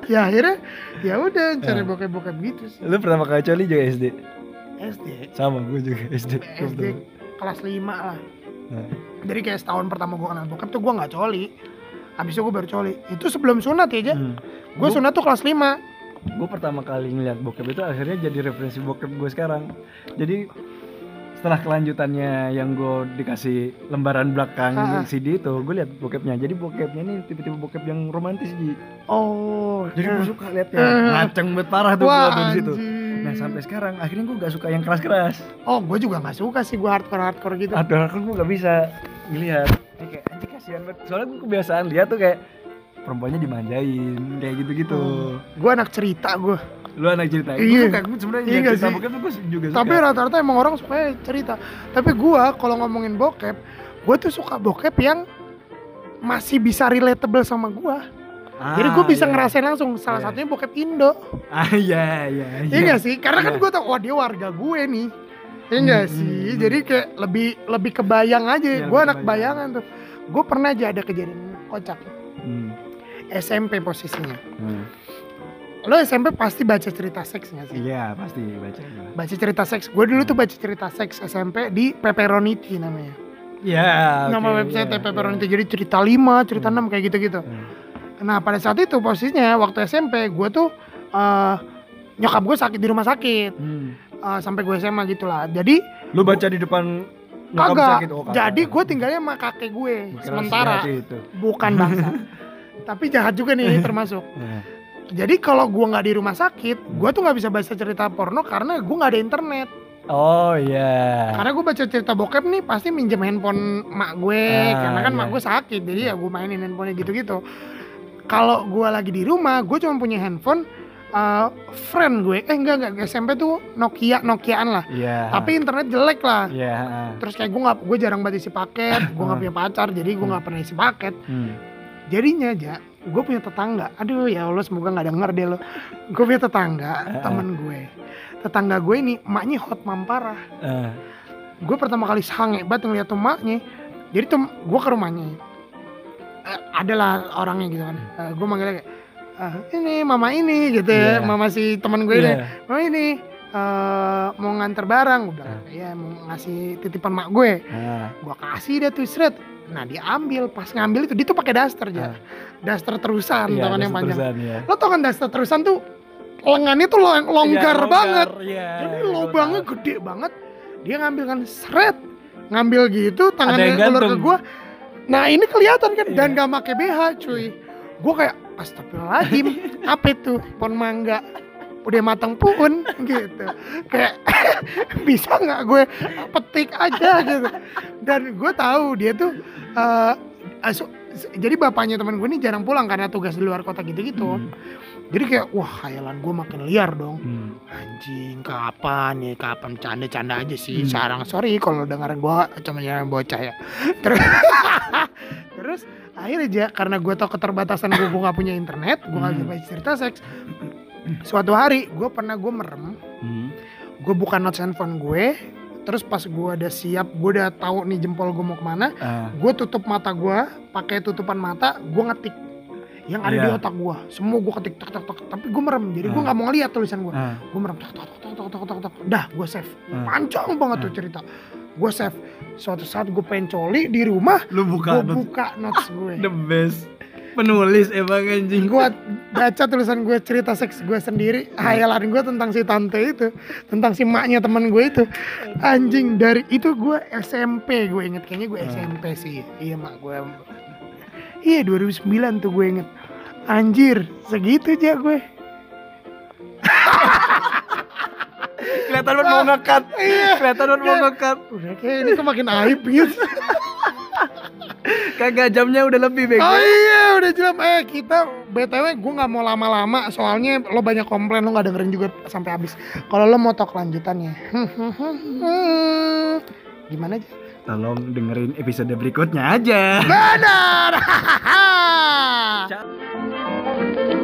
ya akhirnya ya udah cari Ah. bokep-bokep gitu sih Lu pertama kali coli juga SD? SD Sama gue juga SD. SD kelas 5 lah Nah. jadi kayak setahun pertama gue kenal bokep tuh gue nggak coli habis itu gue baru coli itu sebelum sunat ya aja Hmm. gue sunat tuh kelas 5 gue pertama kali ngeliat bokep itu akhirnya jadi referensi bokep gue sekarang. Jadi setelah kelanjutannya yang gue dikasih lembaran belakang Ah. CD itu gue lihat bokepnya. Jadi bokepnya ini tipe-tipe bokep yang romantis ji. Oh jadi gue suka liatnya ngaceng banget parah tuh tuh di situ. nah sampai sekarang akhirnya gue gak suka yang keras-keras. Oh, gue juga nggak suka sih gue hardcore hardcore gitu. kan gue gak bisa ngeliat kayak anjing kasihan banget. Soalnya gue kebiasaan lihat tuh kayak perempuannya dimanjain kayak gitu-gitu Gue anak cerita gue. lu anak cerita Hmm. Iya. gue suka gue sebenarnya Iya cerita sih? bokep tuh gue juga suka Tapi rata-rata emang orang suka cerita. Tapi gue kalau ngomongin bokep, gue tuh suka bokep yang masih bisa relatable sama gue. Ah, Jadi gue bisa iya. ngerasain langsung. Salah Iya. satunya bokep Indo. Ah iya iya Iya nggak sih? Karena kan Iya. gue tau, wah dia warga gue nih. Iya Hmm, sih? hmm, Jadi kayak lebih lebih kebayang aja. Iya, gue anak kebayang. bayangan tuh. Gue pernah aja ada kejadian kocak. Hmm, SMP posisinya. hmm. Lo SMP pasti baca cerita seks gak sih? Iya pasti baca baca cerita seks. Gue dulu tuh baca cerita seks SMP di Pepperoniti namanya. Iya. Nama oke, website iya, Pepperoniti. iya. Jadi cerita 5, cerita Hmm. 6 kayak gitu-gitu. Hmm. Nah pada saat itu posisinya waktu SMP gue tuh eh, nyokap gue sakit di rumah sakit Hmm. Eh, sampai gue SMA gitu lah. Jadi Lu baca di depan kagak. sakit? Oh, kagak. Jadi gue tinggalnya sama kakek gue kira sementara. Bukan bangsa. Tapi jahat juga nih termasuk. Nah, Jadi kalau gue nggak di rumah sakit, gue tuh nggak bisa baca cerita porno karena gue nggak ada internet. Oh iya. Karena gue baca cerita bokep nih pasti minjem handphone mak gue Ah, karena kan iya. mak gue sakit jadi ya gue mainin handphonenya gitu-gitu. Kalau gue lagi di rumah gue cuma punya handphone eh, friend gue eh enggak enggak SMP tuh Nokia Nokiaan lah Iya. tapi internet jelek lah Iya. heeh. terus kayak gue nggak gue jarang banget isi paket gue nggak punya pacar jadi gue nggak pernah isi paket Hmm. Jadinya aja gue punya tetangga. Aduh ya Allah semoga nggak denger deh lo. Gue punya tetangga temen gue. Tetangga gue ini emaknya hot mam parah Eh, gue pertama kali sange banget ngeliat tuh emaknya. Jadi tuh gue ke rumahnya. Eh, adalah orangnya gitu kan. Eh, gue manggilnya kayak "Ah, ini mama ini gitu ya. Iya. mama si teman gue ini. Iya. mama ini eh, mau nganter barang. Gue bilang iya mau ngasih titipan mak gue. Ah, gue kasih dia tuh seret nah dia ambil pas ngambil itu dia tuh pakai daster aja Ah. daster terusan iya, kan ada yang panjang. seterusan, iya. lo tau kan daster terusan tuh lengannya tuh long- longgar Iya, banget. Iya. jadi gua lubangnya tahu. gede banget. Dia ngambil kan seret. Ngambil gitu tangannya ulur ke gua. Nah ini kelihatan kan dan Iya. gak make BH cuy. Gua kayak astagfirullahaladzim apa itu? Pohon mangga udah matang pun gitu kayak bisa nggak gue petik aja gitu dan gue tahu dia tuh eh, asu- jadi bapaknya teman gue ini jarang pulang karena tugas di luar kota gitu-gitu Hmm. jadi kayak wah khayalan gue makin liar dong Hmm. anjing kapan nih kapan canda-canda aja sih Hmm. sarang sorry kalau dengerin gua cuma yang bocah ya terus terus akhirnya aja karena gue tau keterbatasan gue gue gak punya internet gue gak Hmm. bisa baca cerita seks suatu hari gue pernah gue merem Hmm. gue buka notes handphone gue terus pas gue udah siap gue udah tahu nih jempol gue mau ke mana Ah, gue tutup mata gue pakai tutupan mata gue ngetik yang ada di Iya. otak gue semua gue ketik tek tek tek tapi gue merem jadi gue Ah. nggak mau ngeliat tulisan gue ah, gue merem tok tok tok tok tok tok tok dah gue save Hmm. panjang banget tuh Hmm. cerita gue save suatu saat gue pengen coli di rumah Lu buka gue buka notes gue the best penulis emang anjing. gue baca tulisan gue cerita seks gue sendiri hayalan gue tentang si tante itu tentang si maknya teman gue itu anjing dari itu gue SMP gue inget kayaknya gue Hmm. SMP sih iya mak gue iya 2009 tuh gue inget anjir segitu aja gue Kelihatan banget mau ngekat. Iya. Kelihatan banget mau ngekat. udah kayak ini tuh makin aib gitu Kagak jamnya udah lebih bego. Oh iya udah jelas eh kita btw gue nggak mau lama-lama soalnya lo banyak komplain lo nggak dengerin juga sampai habis. Kalau lo mau tok lanjutannya, gimana aja? Tolong dengerin episode berikutnya aja. Benar.